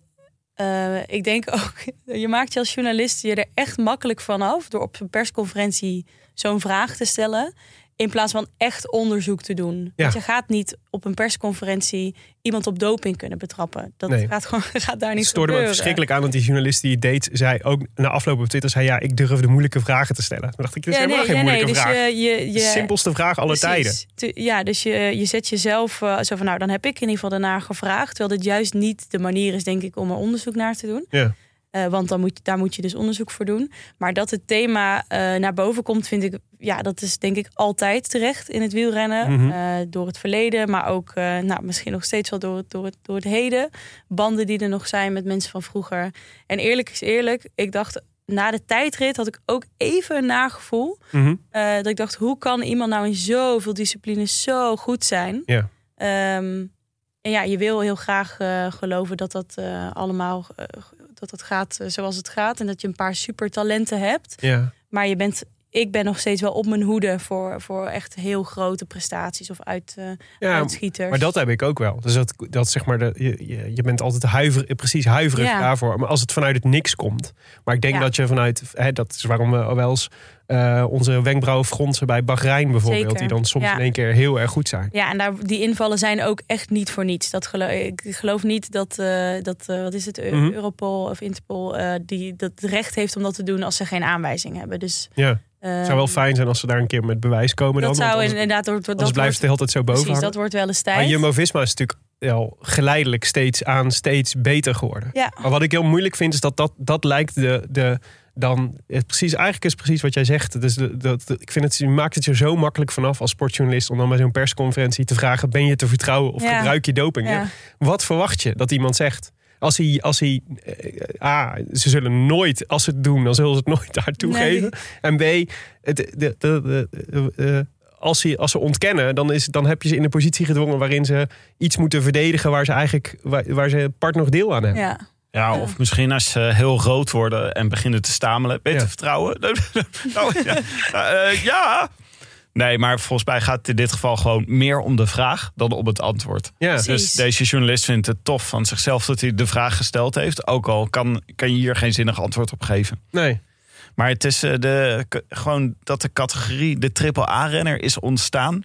eh, ik denk ook, [LAUGHS] je maakt je als journalist je er echt makkelijk vanaf... door op een persconferentie zo'n vraag te stellen... in plaats van echt onderzoek te doen. Ja. Want je gaat niet op een persconferentie iemand op doping kunnen betrappen. Dat Nee. gaat, gewoon, [LAUGHS] gaat daar Het niet stoorde me verschrikkelijk aan dat die journalist die het deed... zei ook na afloop op Twitter, zei ja, ik durf de moeilijke vragen te stellen. Toen dacht ik, dit is Ja, helemaal nee, geen nee, moeilijke dus vraag. je, je, simpelste vraag aller tijden. Precies. Ja, dus je, je zet jezelf eh, zo van, nou, dan heb ik in ieder geval daarna gevraagd. Terwijl dit juist niet de manier is, denk ik, om er onderzoek naar te doen. Ja. Eh, want dan moet, daar moet je dus onderzoek voor doen. Maar dat het thema eh, naar boven komt, vind ik, ja, dat is denk ik altijd terecht in het wielrennen. Mhm. Eh, door het verleden, maar ook nou, misschien nog steeds wel door, het- door, het, door het heden. Banden die er nog zijn met mensen van vroeger. En eerlijk is eerlijk, ik dacht, na de tijdrit had ik ook even een nagevoel. Mhm. Dat ik dacht, hoe kan iemand nou in zoveel disciplines zo goed zijn? Ja. Ehm, en ja, je wil heel graag geloven dat dat allemaal dat dat gaat eh, zoals het gaat. En dat je een paar supertalenten hebt. Ja. Maar je bent, ik ben nog steeds wel op mijn hoede voor, voor echt heel grote prestaties of uit, eh, Ja, uitschieters. Maar dat heb ik ook wel. Dus dat, dat zeg maar, de, je, je, je bent altijd huiver, precies huiverig Ja. daarvoor. Maar als het vanuit het niks komt. Maar ik denk dat je vanuit, hè, dat is waarom we wel eens eh, onze wenkbrauwen fronsen bij Bahrein bijvoorbeeld. Zeker. Die dan soms Ja. in één keer heel erg goed zijn. Ja, en daar, die invallen zijn ook echt niet voor niets. Dat geloof, ik geloof niet dat, eh, dat eh, wat is het, Eu- Mhm. Europol of Interpol, die dat recht heeft om dat te doen als ze geen aanwijzing hebben. Dus Ja. Het zou wel fijn zijn als ze daar een keer met bewijs komen. Dat dan, zou anders, inderdaad, dat, dat blijft het de hele tijd zo boven Precies, hangen. dat wordt wel eens Maar tijd. Jumbo-Visma is natuurlijk wel geleidelijk steeds aan steeds beter geworden. Ja, Maar wat ik heel moeilijk vind, is dat dat, dat lijkt de, de, dan het precies, eigenlijk is precies wat jij zegt. Dus de- ik vind het, je maakt het er zo makkelijk vanaf als sportjournalist om dan bij zo'n persconferentie te vragen: ben je te vertrouwen of Ja. gebruik je doping? ja. Wat verwacht je dat iemand zegt? Als hij, als hij eh, A, ze zullen nooit, als ze het doen, dan zullen ze het nooit daar toegeven. En B, het, de, de, de, de- de- als, ze, als ze ontkennen, dan, is, dan heb je ze in een positie gedwongen waarin ze iets moeten verdedigen waar ze eigenlijk waar, waar ze part nog deel aan hebben. ja. Ja, of misschien als ze heel rood worden en beginnen te stamelen. Ben je Ja. vertrouwen? [LAUGHS] nou, ja. Eh, ja. Nee, maar volgens mij gaat het in dit geval gewoon meer om de vraag dan om het antwoord. Ja. Dus deze journalist vindt het tof van zichzelf dat hij de vraag gesteld heeft. Ook al kan, kan je hier geen zinnig antwoord op geven. nee. Maar het is eh, de, gewoon dat de categorie de triple A-renner is ontstaan.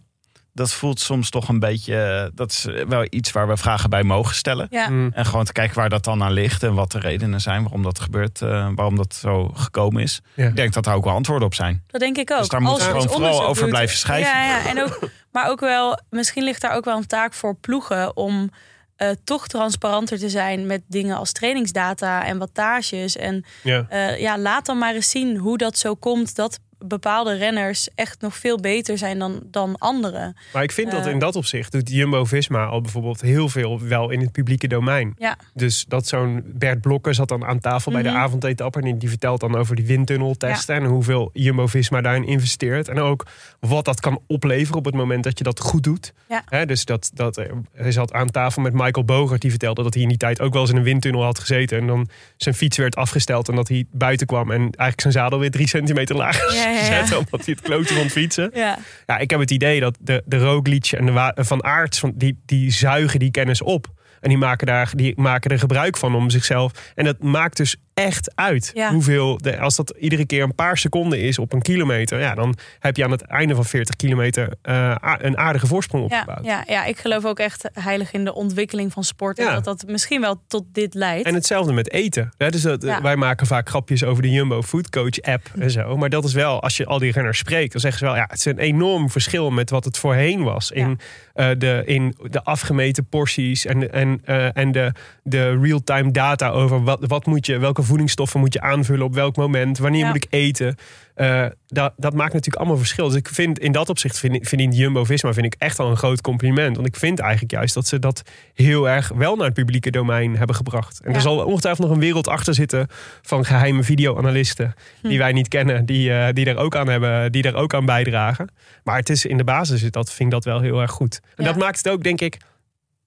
Dat voelt soms toch een beetje. eh, Dat is wel iets waar we vragen bij mogen stellen. ja. Mm. En gewoon te kijken waar dat dan aan ligt en wat de redenen zijn waarom dat gebeurt, eh, waarom dat zo gekomen is. Ja. Ik denk dat daar ook wel antwoorden op zijn. dat denk ik ook. Dus daar moeten Als we je gewoon dus vooral over doet- blijven schrijven. Ja, ja. En ook, maar ook wel, misschien ligt daar ook wel een taak voor ploegen om eh, toch transparanter te zijn met dingen als trainingsdata en wattages. En Ja. eh, ja, laat dan maar eens zien hoe dat zo komt dat bepaalde renners echt nog veel beter zijn dan, dan anderen. Maar ik vind dat Eh. in dat opzicht doet Jumbo-Visma al bijvoorbeeld heel veel wel in het publieke domein. Ja, Dus dat zo'n Bert Blokker zat dan aan tafel bij Mhm. de avondetappe en die vertelt dan over die windtunneltesten en hoeveel Jumbo-Visma daarin investeert. En ook wat dat kan opleveren op het moment dat je dat goed doet. Ja. Dus dat, dat, eh, hij zat aan tafel met Michael Bogert, die vertelde dat hij in die tijd ook wel eens in een windtunnel had gezeten. En dan zijn fiets werd afgesteld en dat hij buiten kwam en eigenlijk zijn zadel weer drie centimeter lager Ja, [LAUGHS] ja, ja. zette, omdat hij het klote vond fietsen. ja. Ja, ik heb het idee dat de, de Roglic en de Van Aert, van, die, die zuigen die kennis op. En die maken, daar, die maken er gebruik van om zichzelf. En dat maakt dus echt uit. Ja. Hoeveel, de, als dat iedere keer een paar seconden is op een kilometer. Ja, dan heb je aan het einde van 40 kilometer eh, een aardige voorsprong opgebouwd. ja, ja, ik geloof ook echt heilig in de ontwikkeling van sport. En Ja. dat dat misschien wel tot dit leidt. En hetzelfde met eten. Dus dat, Ja. Wij maken vaak grapjes over de Jumbo Food Coach app en zo. Maar dat is wel, als je al die renners spreekt, dan zeggen ze wel, ja, het is een enorm verschil met wat het voorheen was. In, eh, de, in de afgemeten porties en, en En, eh, en de, de real-time data over wat, wat moet je, welke voedingsstoffen moet je aanvullen op welk moment, wanneer Ja. moet ik eten. Eh, dat, dat maakt natuurlijk allemaal verschil. Dus ik vind in dat opzicht vind, ik- verdient Jumbo-Visma vind ik echt al een groot compliment. Want ik vind eigenlijk juist dat ze dat heel erg wel naar het publieke domein hebben gebracht. En Ja. er zal ongetwijfeld nog een wereld achter zitten van geheime videoanalisten Hm. die wij niet kennen, die, eh, die er ook aan hebben, die er ook aan bijdragen. Maar het is in de basis, is dat vind ik dat wel heel erg goed. En Ja. dat maakt het ook, denk ik,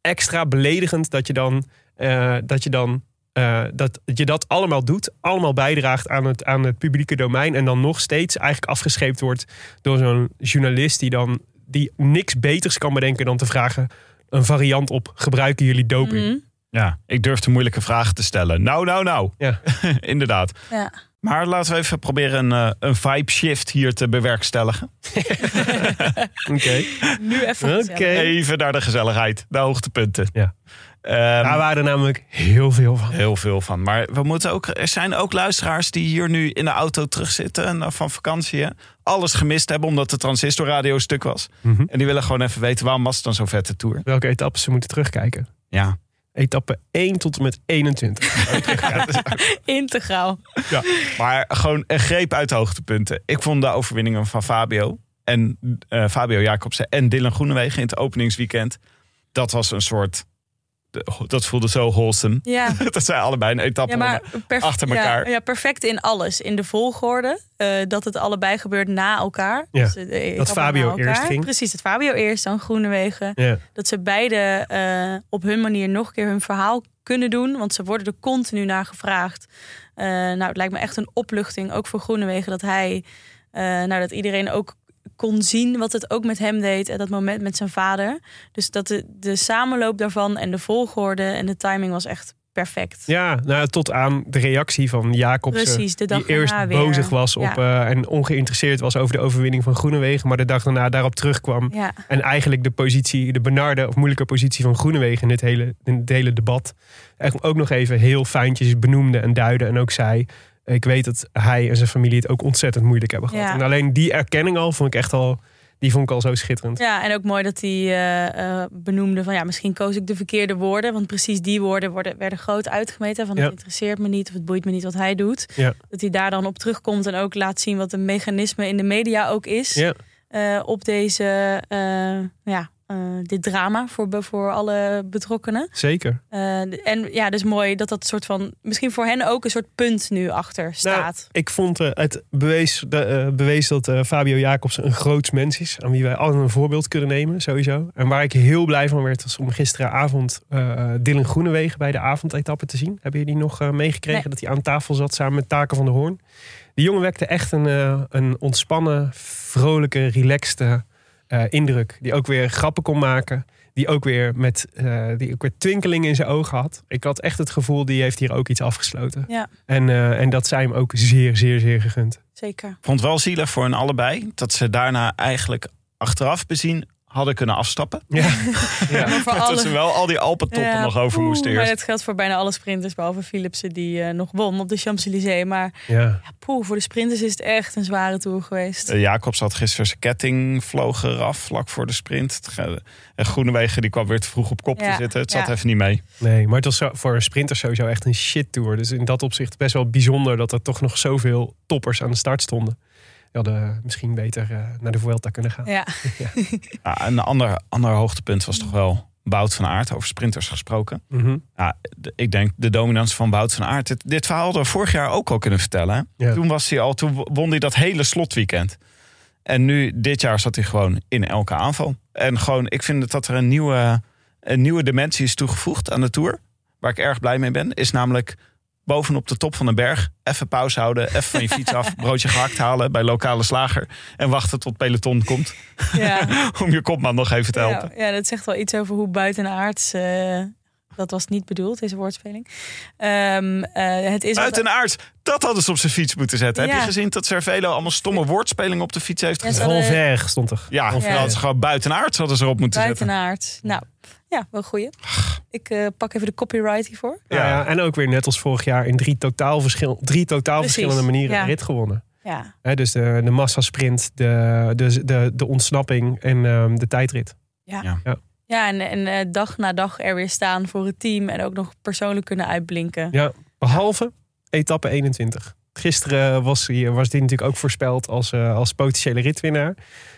extra beledigend dat je dan, eh, dat je dan eh, dat je dat allemaal doet, allemaal bijdraagt aan het, aan het publieke domein en dan nog steeds eigenlijk afgescheept wordt door zo'n journalist die dan die niks beters kan bedenken dan te vragen een variant op gebruiken jullie doping? Mhm. Ja, ik durf de moeilijke vragen te stellen. Nou, nou, nou. Ja. [LAUGHS] Inderdaad. Ja. Maar laten we even proberen een, eh, een vibe shift hier te bewerkstelligen. [LAUGHS] Oké. Nu even. Oké. Even naar de gezelligheid, de hoogtepunten. Ja. Ehm, Daar waren er namelijk heel veel van. Heel veel van. Maar we moeten ook, er zijn ook luisteraars die hier nu in de auto terugzitten en eh, van vakantie. hè, Alles gemist hebben omdat de transistorradio stuk was. Mhm. En die willen gewoon even weten waarom was het dan zo'n vette tour. Welke etappes ze moeten terugkijken? Ja. Etappe 1 tot en met 21. [LAUGHS] Integraal. Maar gewoon een greep uit de hoogtepunten. Ik vond de overwinningen van Fabio en eh, Fabio Jacobsen en Dylan Groenewegen in het openingsweekend. Dat was een soort. Dat voelde zo wholesome. Ja. [LAUGHS] Dat zijn allebei een etappe. Ja, maar perf- achter ja, elkaar. Ja, perfect in alles. In de volgorde. eh, dat het allebei gebeurt na elkaar. Ja, Dus, eh, etappen Fabio eerst ging. Precies, dat Fabio eerst, dan Groenewegen. ja. Dat ze beide eh, op hun manier nog een keer hun verhaal kunnen doen. Want ze worden er continu naar gevraagd. Eh, nou, het lijkt me echt een opluchting, ook voor Groenewegen, dat hij, eh, nou, dat iedereen ook kon zien wat het ook met hem deed. En dat moment met zijn vader. Dus dat de, de samenloop daarvan en de volgorde en de timing was echt perfect. Ja, nou, tot aan de reactie van Jacobsen. Precies, de dag die eerst bozig was op, Ja. eh, en ongeïnteresseerd was over de overwinning van Groenewegen. Maar de dag daarna daarop terugkwam. Ja, En eigenlijk de positie, de benarde of moeilijke positie van Groenewegen in dit hele, in het hele debat. Echt ook nog even heel fijntjes benoemde en duidde. En ook zei, ik weet dat hij en zijn familie het ook ontzettend moeilijk hebben gehad. Ja. En alleen die erkenning al vond ik echt al, die vond ik al zo schitterend. ja, en ook mooi dat hij eh, eh, benoemde van ja, misschien koos ik de verkeerde woorden. Want precies die woorden worden, werden groot uitgemeten. Van Ja. het interesseert me niet of het boeit me niet wat hij doet. Ja. Dat hij daar dan op terugkomt en ook laat zien wat een mechanisme in de media ook is. Ja, eh, op deze, ja, dit drama voor, voor alle betrokkenen. zeker. Eh, en ja, dus mooi dat dat soort van, misschien voor hen ook een soort punt nu achter staat. Ik vond eh, het bewees, de, eh, bewees dat eh, Fabio Jacobsen een groots mens is. Aan wie wij allen een voorbeeld kunnen nemen, sowieso. En waar ik heel blij van werd, was om gisteravond eh Dylan Groenewegen bij de avondetappe te zien. Hebben jullie nog eh, meegekregen Nee. dat hij aan tafel zat samen met Taken van der Hoorn? Die jongen wekte echt een, eh, een ontspannen, vrolijke, relaxte eh, indruk. Die ook weer grappen kon maken. Die ook weer met eh, die ook weer twinkeling in zijn ogen had. Ik had echt het gevoel, die heeft hier ook iets afgesloten. Ja, En, eh, en dat zij hem ook zeer, zeer, zeer gegund. zeker. Ik vond het wel zielig voor hen allebei. Dat ze daarna eigenlijk achteraf bezien hadden kunnen afstappen. Ja, ja. [LAUGHS] Maar voor Maar dat alle- ze wel al die Alpentoppen Ja, nog over poeh, moesten Maar eerst. dat geldt voor bijna alle sprinters, behalve Philipsen die eh, nog won op de Champs-Élysées. Maar ja. ja, poeh, voor de sprinters is het echt een zware tour geweest. Eh, Jacobs had gisteren zijn ketting vloog eraf vlak voor de sprint. En Groenewegen die kwam weer te vroeg op kop Ja, te zitten. Het zat ja. even niet mee. Nee, maar het was zo, voor een sprinter sowieso echt een shit tour. Dus in dat opzicht best wel bijzonder dat er toch nog zoveel toppers aan de start stonden. Die hadden misschien beter eh, naar de Vuelta kunnen gaan. Ja, [LAUGHS] Ja, een ander, ander hoogtepunt was toch wel Bout van Aert, over sprinters gesproken. Mhm. Ja, de- ik denk de dominantie van Bout van Aert. Dit, dit verhaal hadden we vorig jaar ook al kunnen vertellen. Ja. Toen, was hij al, toen won hij dat hele slotweekend. En nu, dit jaar, zat hij gewoon in elke aanval. En gewoon, ik vind dat er een nieuwe, een nieuwe dimensie is toegevoegd aan de Tour. Waar ik erg blij mee ben. Is namelijk bovenop de top van een berg. Even pauze houden, even van je fiets af. [LAUGHS] Broodje gehakt halen bij lokale slager. En wachten tot peloton komt. ja. [LAUGHS] Om je kopman nog even te helpen. Ja, ja, dat zegt wel iets over hoe buitenaards. eh dat was niet bedoeld, deze woordspeling. Ehm, eh, het is wat- Buitenaard, dat hadden ze op zijn fiets moeten zetten. Heb je gezien dat Cervelo allemaal stomme woordspelingen op de fiets heeft gezet? hadden- Verg stond er. Ja, Ja. dat ze gewoon buitenaard hadden ze erop moeten zetten. buitenaard. Nou, ja, wel goeie. Ik eh, pak even de copyright hiervoor. Ja. Ja. en ook weer net als vorig jaar in drie totaal, verschil, drie totaal Precies, verschillende manieren ja. een rit gewonnen. Ja, Hè, dus de, de massasprint, de, de, de, de ontsnapping en ehm, de tijdrit. ja. Ja. Ja. Ja, en, en eh, dag na dag er weer staan voor het team. En ook nog persoonlijk kunnen uitblinken. Ja, behalve etappe 21. Gisteren was, hij, was die natuurlijk ook voorspeld als, eh, als potentiële ritwinnaar.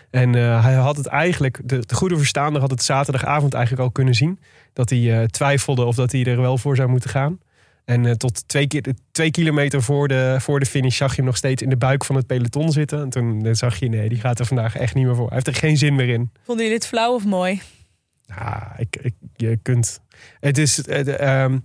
En eh, hij had het eigenlijk, de, de goede verstaander had het zaterdagavond eigenlijk al kunnen zien. Dat hij eh, twijfelde of dat hij er wel voor zou moeten gaan. En tot twee, keer, twee kilometer voor de, voor de finish zag je hem nog steeds in de buik van het peloton zitten. En toen zag je, nee, die gaat er vandaag echt niet meer voor. Hij heeft er geen zin meer in. Vonden jullie dit flauw of mooi? Ja, ik, ik, je kunt. Het is. Ehm,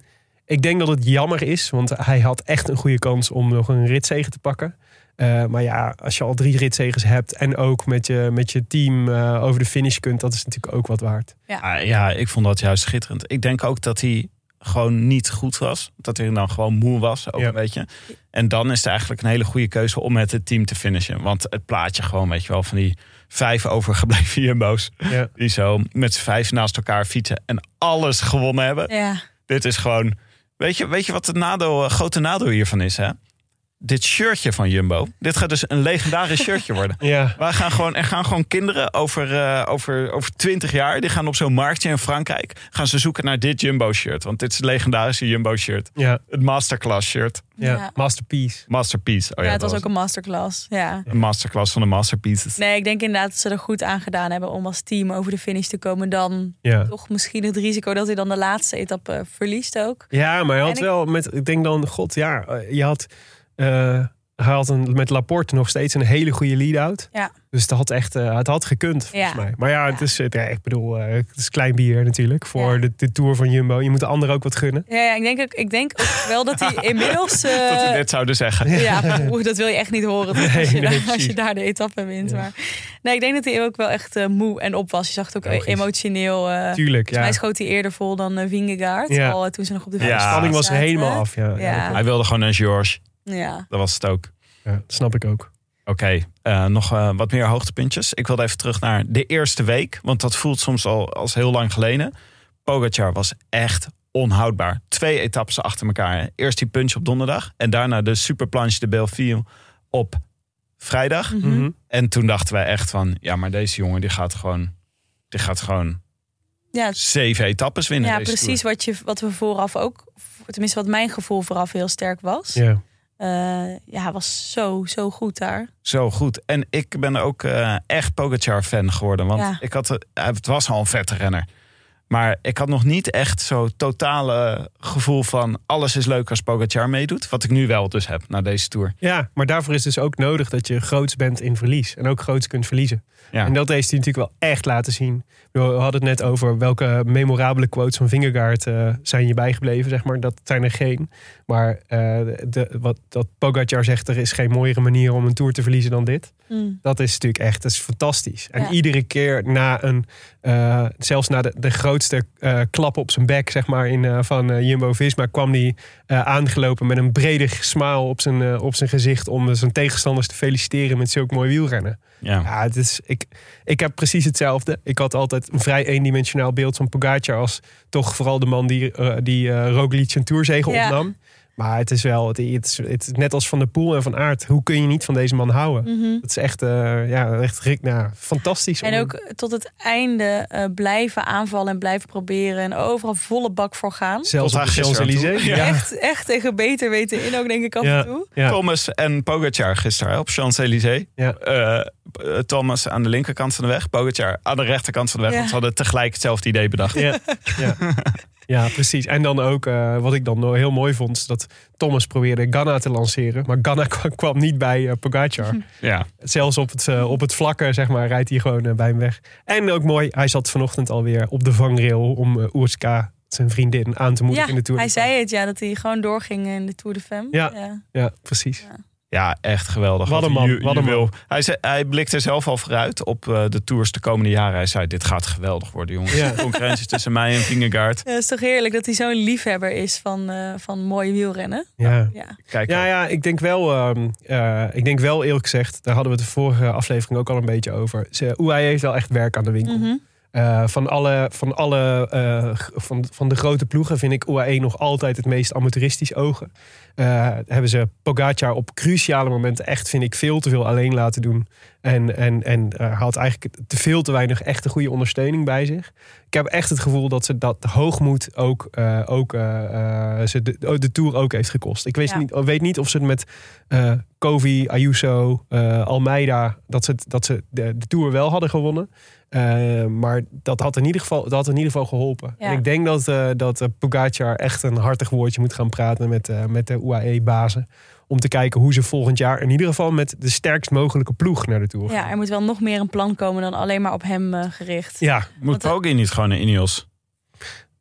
ik denk dat het jammer is, want hij had echt een goede kans om nog een ritzegen te pakken. Eh, maar ja, als je al drie ritzegens hebt en ook met je, met je team eh, over de finish kunt, dat is natuurlijk ook wat waard. Ah, ja, ik vond dat juist schitterend. Ik denk ook dat hij gewoon niet goed was. Dat hij dan gewoon moe was, ook Ja. een beetje. En dan is het eigenlijk een hele goede keuze om met het team te finishen. Want het plaatje gewoon, weet je wel, van die vijf overgebleven [LAUGHS] jumbo's. Ja. Die zo met z'n vijf naast elkaar fietsen en alles gewonnen hebben. Ja. Dit is gewoon... Weet je, weet je wat het nadeel, eh, grote nadeel hiervan is, hè? Dit shirtje van Jumbo. Dit gaat dus een legendarisch shirtje [LAUGHS] worden. Ja, Wij gaan gewoon, er gaan gewoon kinderen over, eh, over, over 20 jaar. Die gaan op zo'n marktje in Frankrijk. Gaan ze zoeken naar dit Jumbo shirt. Want dit is het legendarische Jumbo shirt. ja, Het masterclass shirt. ja. Ja. Masterpiece. Masterpiece. Oh ja, ja, het was ook een masterclass. Ja. een masterclass van de masterpieces. Nee, ik denk inderdaad dat ze er goed aan gedaan hebben om als team over de finish te komen. Dan Ja. toch misschien het risico dat hij dan de laatste etappe verliest ook. Ja, maar hij had En ik- wel met, ik denk dan, god ja, eh, je had, eh, hij had een, met Laporte nog steeds een hele goede lead-out. Ja. Dus het had echt, eh, het had gekund volgens Ja. mij. Maar ja, het is, eh, ja, ik bedoel, eh, het is klein bier natuurlijk voor Ja. de, de Tour van Jumbo. Je moet de ander ook wat gunnen. Ja, ja ik, denk ook, ik denk ook wel dat hij [LAUGHS] inmiddels... Dat eh, we dit zouden zeggen. Ja, dat wil je echt niet horen Nee, als, je nee, daar, als precies. je daar de etappe wint. Ja. Maar nee, ik denk dat hij ook wel echt eh, moe en op was. Je zag het ook Logisch. emotioneel. eh Tuurlijk, mij ja. schoot hij eerder vol dan uh, Vingegaard. Ja. Al eh, toen ze nog op de Ja, De finish spanning was zaten. helemaal af. Ja, Ja. ja. Hij wilde gewoon een George. Ja. Dat was het ook. Ja, dat snap ik ook. Oké, eh, nog eh, wat meer hoogtepuntjes. Ik wilde even terug naar de eerste week. Want dat voelt soms al als heel lang geleden. Pogacar was echt onhoudbaar. Twee etappes achter elkaar. hè. Eerst die punch op donderdag. En daarna de superplanche de Belleville op vrijdag. Mhm. Mhm. En toen dachten wij echt van... Ja, maar deze jongen die gaat gewoon... Die gaat gewoon Ja, zeven etappes winnen. ja deze precies wat, je, wat we vooraf ook... Tenminste, wat mijn gevoel vooraf heel sterk was. Ja. Eh, ja, was zo, zo goed daar. Zo goed. En ik ben ook eh, echt Pogacar-fan geworden. Want Ja. ik had, eh, het was al een vette renner. Maar ik had nog niet echt zo totale gevoel van... alles is leuk als Pogacar meedoet. Wat ik nu wel dus heb na deze Tour. ja, maar daarvoor is dus ook nodig dat je groots bent in verlies. En ook groots kunt verliezen. Ja. En dat heeft hij natuurlijk wel echt laten zien. We hadden het net over welke memorabele quotes van Vingegaard eh, zijn je bijgebleven. Zeg maar. Dat zijn er geen. Maar eh, de, wat dat Pogacar zegt, er is geen mooiere manier om een Tour te verliezen dan dit. Mm. Dat is natuurlijk echt, dat is fantastisch. En Ja. iedere keer na een, eh, zelfs na de, de grootste eh, klap op zijn bek, zeg maar, in, eh, van eh, Jumbo-Visma, kwam hij eh, aangelopen met een brede smile op zijn, op zijn gezicht om zijn tegenstanders te feliciteren met zulk mooi wielrennen. Ja. Ja, het is, ik, ik heb precies hetzelfde. Ik had altijd een vrij eendimensionaal beeld van Pogacar als toch vooral de man die, die Roglic een Tourzege Ja. opnam. Maar het is wel, het, het, is, het is net als Van der Poel en Van Aert. Hoe kun je niet van deze man houden? Mhm. Het is echt, eh, ja, echt rik- nou, fantastisch. om- En ook tot het einde eh, blijven aanvallen en blijven proberen. En overal volle bak voor gaan. zelfs Tot de gisteren Champs-Élysées. Ja. Echt, echt tegen beter weten in ook, denk ik, af Ja. en toe. Ja. Thomas en Pogacar gisteren op Champs-Élysées. Ja. Eh, Thomas aan de linkerkant van de weg. Pogacar aan de rechterkant van de weg. Ja. Want ze hadden tegelijk hetzelfde idee bedacht. Ja, [LAUGHS] ja. ja, precies. En dan ook, eh, wat ik dan heel mooi vond, is dat Thomas probeerde Ganna te lanceren. Maar Ganna [LAUGHS] kwam, niet bij Pogacar. Ja. Zelfs op het, eh, op het vlakke, zeg maar, rijdt hij gewoon bij hem weg. En ook mooi, hij zat vanochtend alweer op de vangrail om eh Oerska, zijn vriendin, aan te moedigen Ja, in de Tour. hij zei het, ja, dat hij gewoon doorging in de Tour de Femme. Ja. Ja, precies. Ja, echt geweldig. Wat een man, ju- wat een juweel. man. Hij, zei, hij blikte zelf al vooruit op eh, de tours de komende jaren. Hij zei, dit gaat geweldig worden, jongens. Ja. [LAUGHS] De concurrentie tussen mij en Vingegaard. Ja, het is toch heerlijk dat hij zo'n liefhebber is van, eh, van mooi wielrennen. Ja. Ja. Kijk, Ja, ja, ik denk wel, ehm, eh, ik denk wel eerlijk gezegd, daar hadden we het de vorige aflevering ook al een beetje over. Ze, UAE heeft wel echt werk aan de winkel. Mhm. Eh, van, alle, van, alle, eh, van, van de grote ploegen vind ik UAE nog altijd het meest amateuristisch ogen. Eh, hebben ze Pogacar op cruciale momenten echt, vind ik, veel te veel alleen laten doen. En, en, en eh, had eigenlijk te veel te weinig echte goede ondersteuning bij zich. Ik heb echt het gevoel dat ze dat hoogmoed ook, eh, ook eh, ze de, oh, de Tour ook heeft gekost. Ik weet, Ja. niet, weet niet of ze het met Kovi, Ayuso, Almeida... dat ze, dat ze de, de Tour wel hadden gewonnen. Maar dat had in ieder geval, dat had in ieder geval geholpen. Ja. En ik denk dat, dat Pogacar echt een hartig woordje moet gaan praten... met, met de UAE-bazen. Om te kijken hoe ze volgend jaar in ieder geval... met de sterkst mogelijke ploeg naar de Tour Ja, er moet wel nog meer een plan komen dan alleen maar op hem eh, gericht. Ja, Moet eh, Poggi niet gewoon naar Ineos?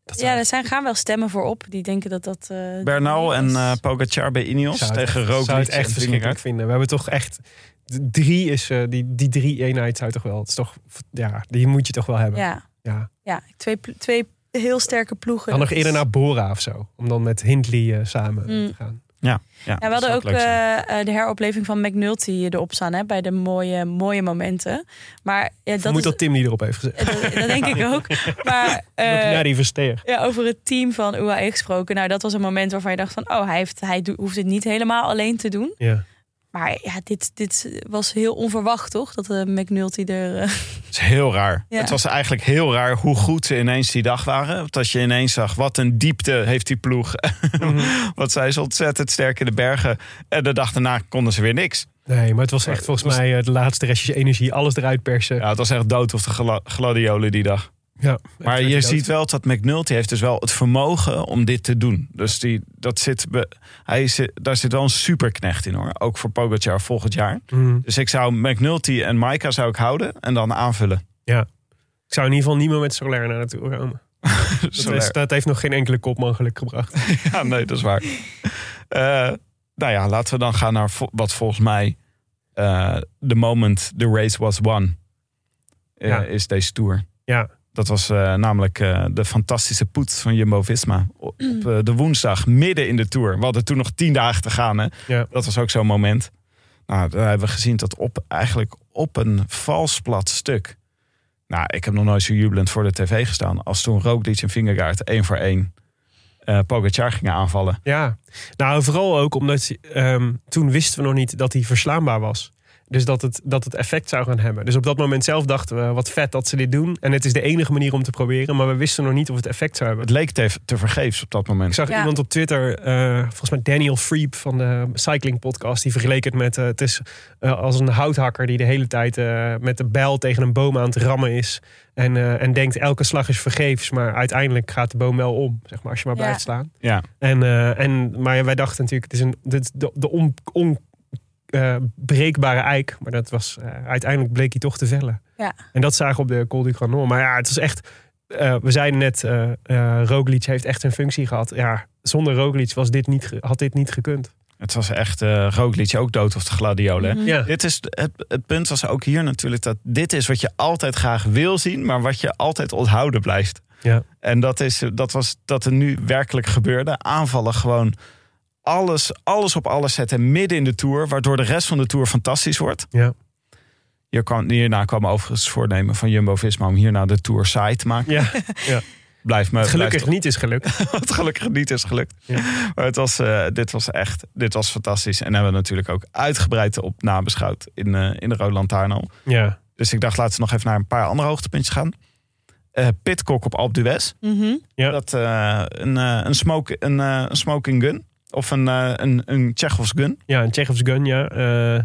dat Ja, er zijn, gaan wel stemmen voor op. Die denken dat dat... eh, Bernal en eh Pogacar bij Ineos zou het tegen echt- zou Roglic het echt verschrikkelijk vinden. We hebben toch echt... Drie is... die, die drie eenheid zou toch wel... Het is toch... Ja, die moet je toch wel hebben. Ja, Ja. ja twee, twee heel sterke ploegen. Dan nog eerder naar Bora of zo. Om dan met Hindley samen Mm. te gaan. Ja, Ja, we hadden ook eh, eh, de heropleving van McNulty erop staan hè, bij de mooie, mooie momenten. Maar ja, dat, is, dat Tim die erop heeft gezet. [LAUGHS] dat, dat denk ik ook. Maar [LAUGHS] eh, ja, die versteer. ja, over het team van UAE gesproken. Nou, dat was een moment waarvan je dacht van... oh, hij, heeft, hij doet- hoeft het niet helemaal alleen te doen. Ja. Maar ja, dit, dit was heel onverwacht, toch? Dat de McNulty er... eh, [LAUGHS] Het is heel raar. Ja. Het was eigenlijk heel raar hoe goed ze ineens die dag waren. Want als je ineens zag, wat een diepte heeft die ploeg. [LAUGHS] Mhm. wat zijn ze ontzettend sterk in de bergen. En de dag daarna konden ze weer niks. Nee, maar het was echt volgens mij eh, de laatste restjes energie. Alles eruit persen. Ja, het was echt dood of de gla- gladiolen die dag. Ja. Maar je ziet wel dat McNulty heeft dus wel het vermogen om dit te doen. Dus die, dat zit, be- hij zit, daar zit wel een superknecht in hoor. Ook voor Pogacar volgend jaar. Mm. Dus ik zou McNulty en Maika zou ik houden en dan aanvullen. Ik zou in ieder geval niet meer met Soler naar naartoe komen. [LAUGHS] Dat, is, dat heeft nog geen enkele kopman geluk gebracht. [LAUGHS] Ja, nee, dat is waar. Eh, nou ja, laten we dan gaan naar vo- wat volgens mij eh the moment the race was won eh, Ja. is deze tour. Ja. Dat was eh, namelijk eh, de fantastische poets van Jumbo-Visma. Op op, eh, de woensdag, midden in de Tour. We hadden toen nog tien dagen te gaan. Hè? Ja. Dat was ook zo'n moment. Nou, daar hebben we gezien dat op, eigenlijk op een vals plat stuk... Nou, ik heb nog nooit zo jubelend voor de tv gestaan... als toen Roglic en Vingegaard één voor één eh Pogacar gingen aanvallen. Ja, nou vooral ook omdat ehm, toen wisten we nog niet dat hij verslaanbaar was. Dus dat het, dat het effect zou gaan hebben. Dus op dat moment zelf dachten we, wat vet dat ze dit doen. En het is de enige manier om te proberen. Maar we wisten nog niet of het effect zou hebben. Het leek te, te vergeefs op dat Ik moment. zag Ja. iemand op Twitter, eh, volgens mij Daniel Freep van de Cycling Podcast, die vergeleek het met: eh, het is eh, als een houthakker die de hele tijd eh, met de bijl tegen een boom aan het rammen is. En, eh, en denkt elke slag is vergeefs, maar uiteindelijk gaat de boom wel om, zeg maar, als je maar Ja. blijft slaan. Ja, En, eh, en, maar wij dachten natuurlijk, het is een, dit, de, de on, on, eh, breekbare eik. Maar dat was, eh, uiteindelijk bleek hij toch te vellen. Ja. En dat zagen we op de Col du Granon. Maar ja, het was echt... eh, we zeiden net, eh eh, Roglic heeft echt zijn functie gehad. Ja, zonder Roglic was dit niet, had dit niet gekund. het was echt uh, Roglic ook dood of de gladiolen. Mhm. Ja, Dit is het, het punt was ook hier natuurlijk dat dit is wat je altijd graag wil zien, maar wat je altijd onthouden blijft. Ja. En dat, is, dat was dat er nu werkelijk gebeurde. Aanvallen gewoon alles, alles op alles zetten midden in de tour, waardoor de rest van de tour fantastisch wordt. ja. Hier kwam, hierna kwam overigens het voornemen van Jumbo Visma om hierna de tour site te maken. ja. [LAUGHS] Blijf me Het gelukkig blijft- niet is gelukt. [LAUGHS] wat gelukkig niet is gelukt. Ja. Maar het was, eh, dit was echt, dit was fantastisch. En hebben we natuurlijk ook uitgebreid op nabeschouwd in, eh, in de Rode Lantaarn al. Ja, Dus ik dacht, laten we nog even naar een paar andere hoogtepuntjes gaan. Eh Pitcock op Alpe d'Huez. Mhm. Ja. Dat, eh, een, een, smoke, een, een smoking gun. Of een, eh, een, een Tsjechovs gun. ja een Tsjechofs gun, ja. Eh,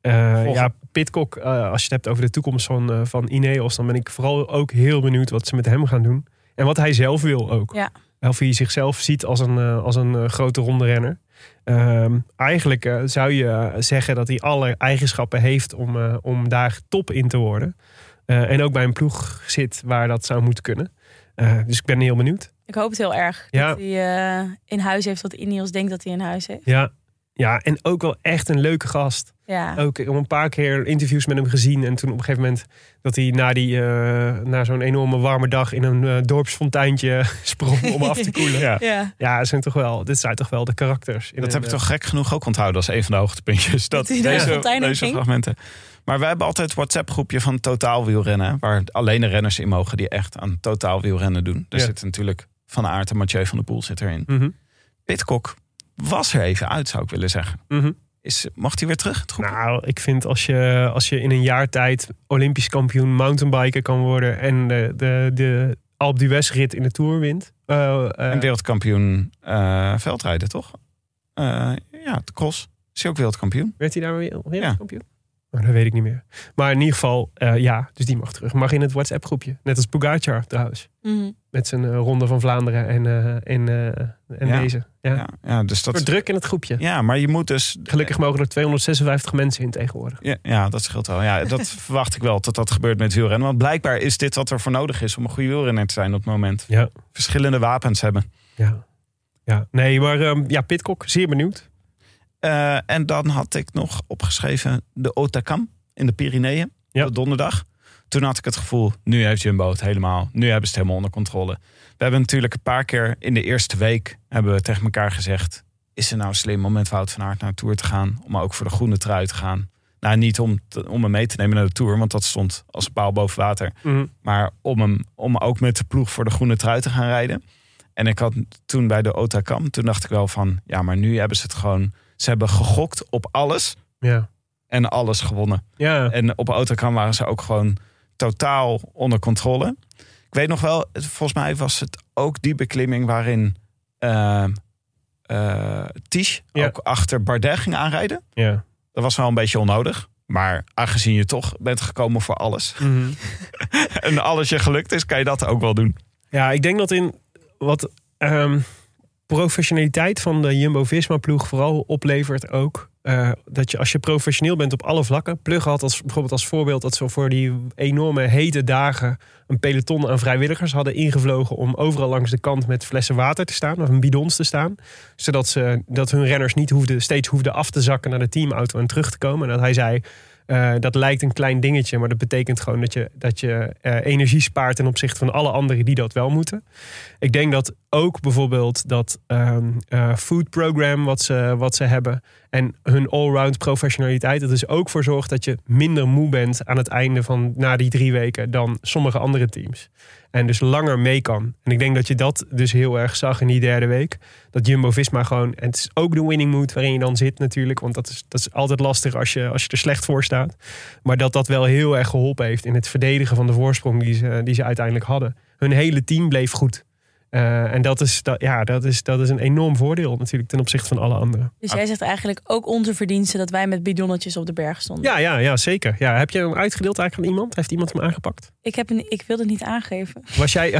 eh, ja, Pitcock, als je het hebt over de toekomst van, eh, van Ineos... dan ben ik vooral ook heel benieuwd wat ze met hem gaan doen. En wat hij zelf wil ook. Ja. Of hij zichzelf ziet als een, als een grote ronde renner. Ehm, eigenlijk zou je zeggen dat hij alle eigenschappen heeft om, eh, om daar top in te worden. Eh, en ook bij een ploeg zit waar dat zou moeten kunnen. Eh, dus ik ben heel benieuwd. Ik hoop het heel erg. Ja. Dat hij eh, in huis heeft wat Ineos denkt dat hij in huis heeft. Ja. ja, en ook wel echt een leuke gast. Ja. Ook heb een paar keer interviews met hem gezien. En toen op een gegeven moment dat hij na, die, eh, na zo'n enorme warme dag in een eh, dorpsfonteintje [LAUGHS] sprong om af te [LAUGHS] koelen. Ja, Ja. ja het zijn toch wel, dit zijn toch wel de karakters. Dat een, heb ik toch gek genoeg ook onthouden als een van de hoogtepuntjes. Dat, hij naar de deze, deze fragmenten. Maar wij hebben altijd een WhatsApp groepje van totaal wielrennen. Waar alleen de renners in mogen die echt aan totaal wielrennen doen. Er Ja. zit natuurlijk Van Aert en Mathieu van der Poel zit erin. Pitcock was er even uit zou ik willen zeggen. mhm. Is, mag hij weer terug? Nou, ik vind als je, als je in een jaar tijd Olympisch kampioen mountainbiken kan worden en de, de, de d'Huez rit in de Tour wint. eh, eh, en wereldkampioen eh, veldrijden, toch? Ja, de cross. Is hij ook wereldkampioen? werd hij daar weer wereldkampioen? Oh, dat weet ik niet meer. Maar in ieder geval, eh, ja, dus die mag terug. Mag in het WhatsApp groepje. Net als Pogacar trouwens. Mhm. Met zijn eh, Ronde van Vlaanderen en, eh, en, eh, en Ja. deze. Ja. Ja, ja dus dat... druk in het groepje. Ja, maar je moet dus... Gelukkig mogen er 256 mensen in tegenwoordig. Ja, ja, dat scheelt wel. Ja, dat [LAUGHS] verwacht ik wel dat dat gebeurt met wielrennen. Want blijkbaar is dit wat er voor nodig is om een goede wielrenner te zijn op het moment. Ja. Verschillende wapens hebben. Ja, ja. nee, maar ehm, ja, Pitcock, zeer benieuwd. Eh, en dan had ik nog opgeschreven de Otakam in de Pyreneeën. Ja. Op donderdag. Toen had ik het gevoel, nu heeft Jumbo het helemaal. Nu hebben ze het helemaal onder controle. We hebben natuurlijk een paar keer in de eerste week... hebben we tegen elkaar gezegd... is het nou slim om met Wout van Aert naar de Tour te gaan? Om ook voor de groene trui te gaan? Nou, niet om, te- om hem mee te nemen naar de Tour... want dat stond als een paal boven water. Mhm. Maar om, hem, om ook met de ploeg voor de groene trui te gaan rijden. En ik had toen bij de Otakam... toen dacht ik wel van... ja, maar nu hebben ze het gewoon... ze hebben gegokt op alles Ja. en alles gewonnen. Ja. En op Autokam waren ze ook gewoon totaal onder controle. Ik weet nog wel, volgens mij was het ook die beklimming waarin uh, Tisch Ja. ook achter Bardet ging aanrijden. ja. Dat was wel een beetje onnodig. Maar aangezien je toch bent gekomen voor alles Mhm. [LAUGHS] en alles je gelukt is, kan je dat ook wel doen. Ja, ik denk dat in wat ehm, professionaliteit van de Jumbo-Visma-ploeg vooral oplevert ook... eh, dat je als je professioneel bent op alle vlakken... Plug had als, bijvoorbeeld als voorbeeld dat ze voor die enorme hete dagen... een peloton aan vrijwilligers hadden ingevlogen... om overal langs de kant met flessen water te staan of een bidons te staan. Zodat ze, dat hun renners niet hoefden, steeds hoefden af te zakken naar de teamauto en terug te komen. En dat hij zei... eh, dat lijkt een klein dingetje, maar dat betekent gewoon dat je, dat je eh, energie spaart ten opzichte van alle anderen die dat wel moeten. Ik denk dat ook bijvoorbeeld dat eh, food program wat ze, wat ze hebben en hun allround professionaliteit, dat dus ook voor zorgt dat je minder moe bent aan het einde van na die drie weken dan sommige andere teams. En dus langer mee kan. En ik denk dat je dat dus heel erg zag in die derde week. Dat Jumbo-Visma gewoon... En het is ook de winning mood waarin je dan zit natuurlijk. Want dat is, dat is altijd lastig als je, als je er slecht voor staat. Maar dat dat wel heel erg geholpen heeft... in het verdedigen van de voorsprong die ze, die ze uiteindelijk hadden. Hun hele team bleef goed. Eh, en dat is, dat, ja, dat, is, dat is een enorm voordeel natuurlijk ten opzichte van alle anderen. Dus jij zegt eigenlijk ook onze verdiensten dat wij met bidonnetjes op de berg stonden. Ja, ja, ja zeker. Ja, heb je hem uitgedeeld eigenlijk aan iemand? Heeft iemand hem aangepakt? Ik, heb een, ik wilde het niet aangeven. Was jij...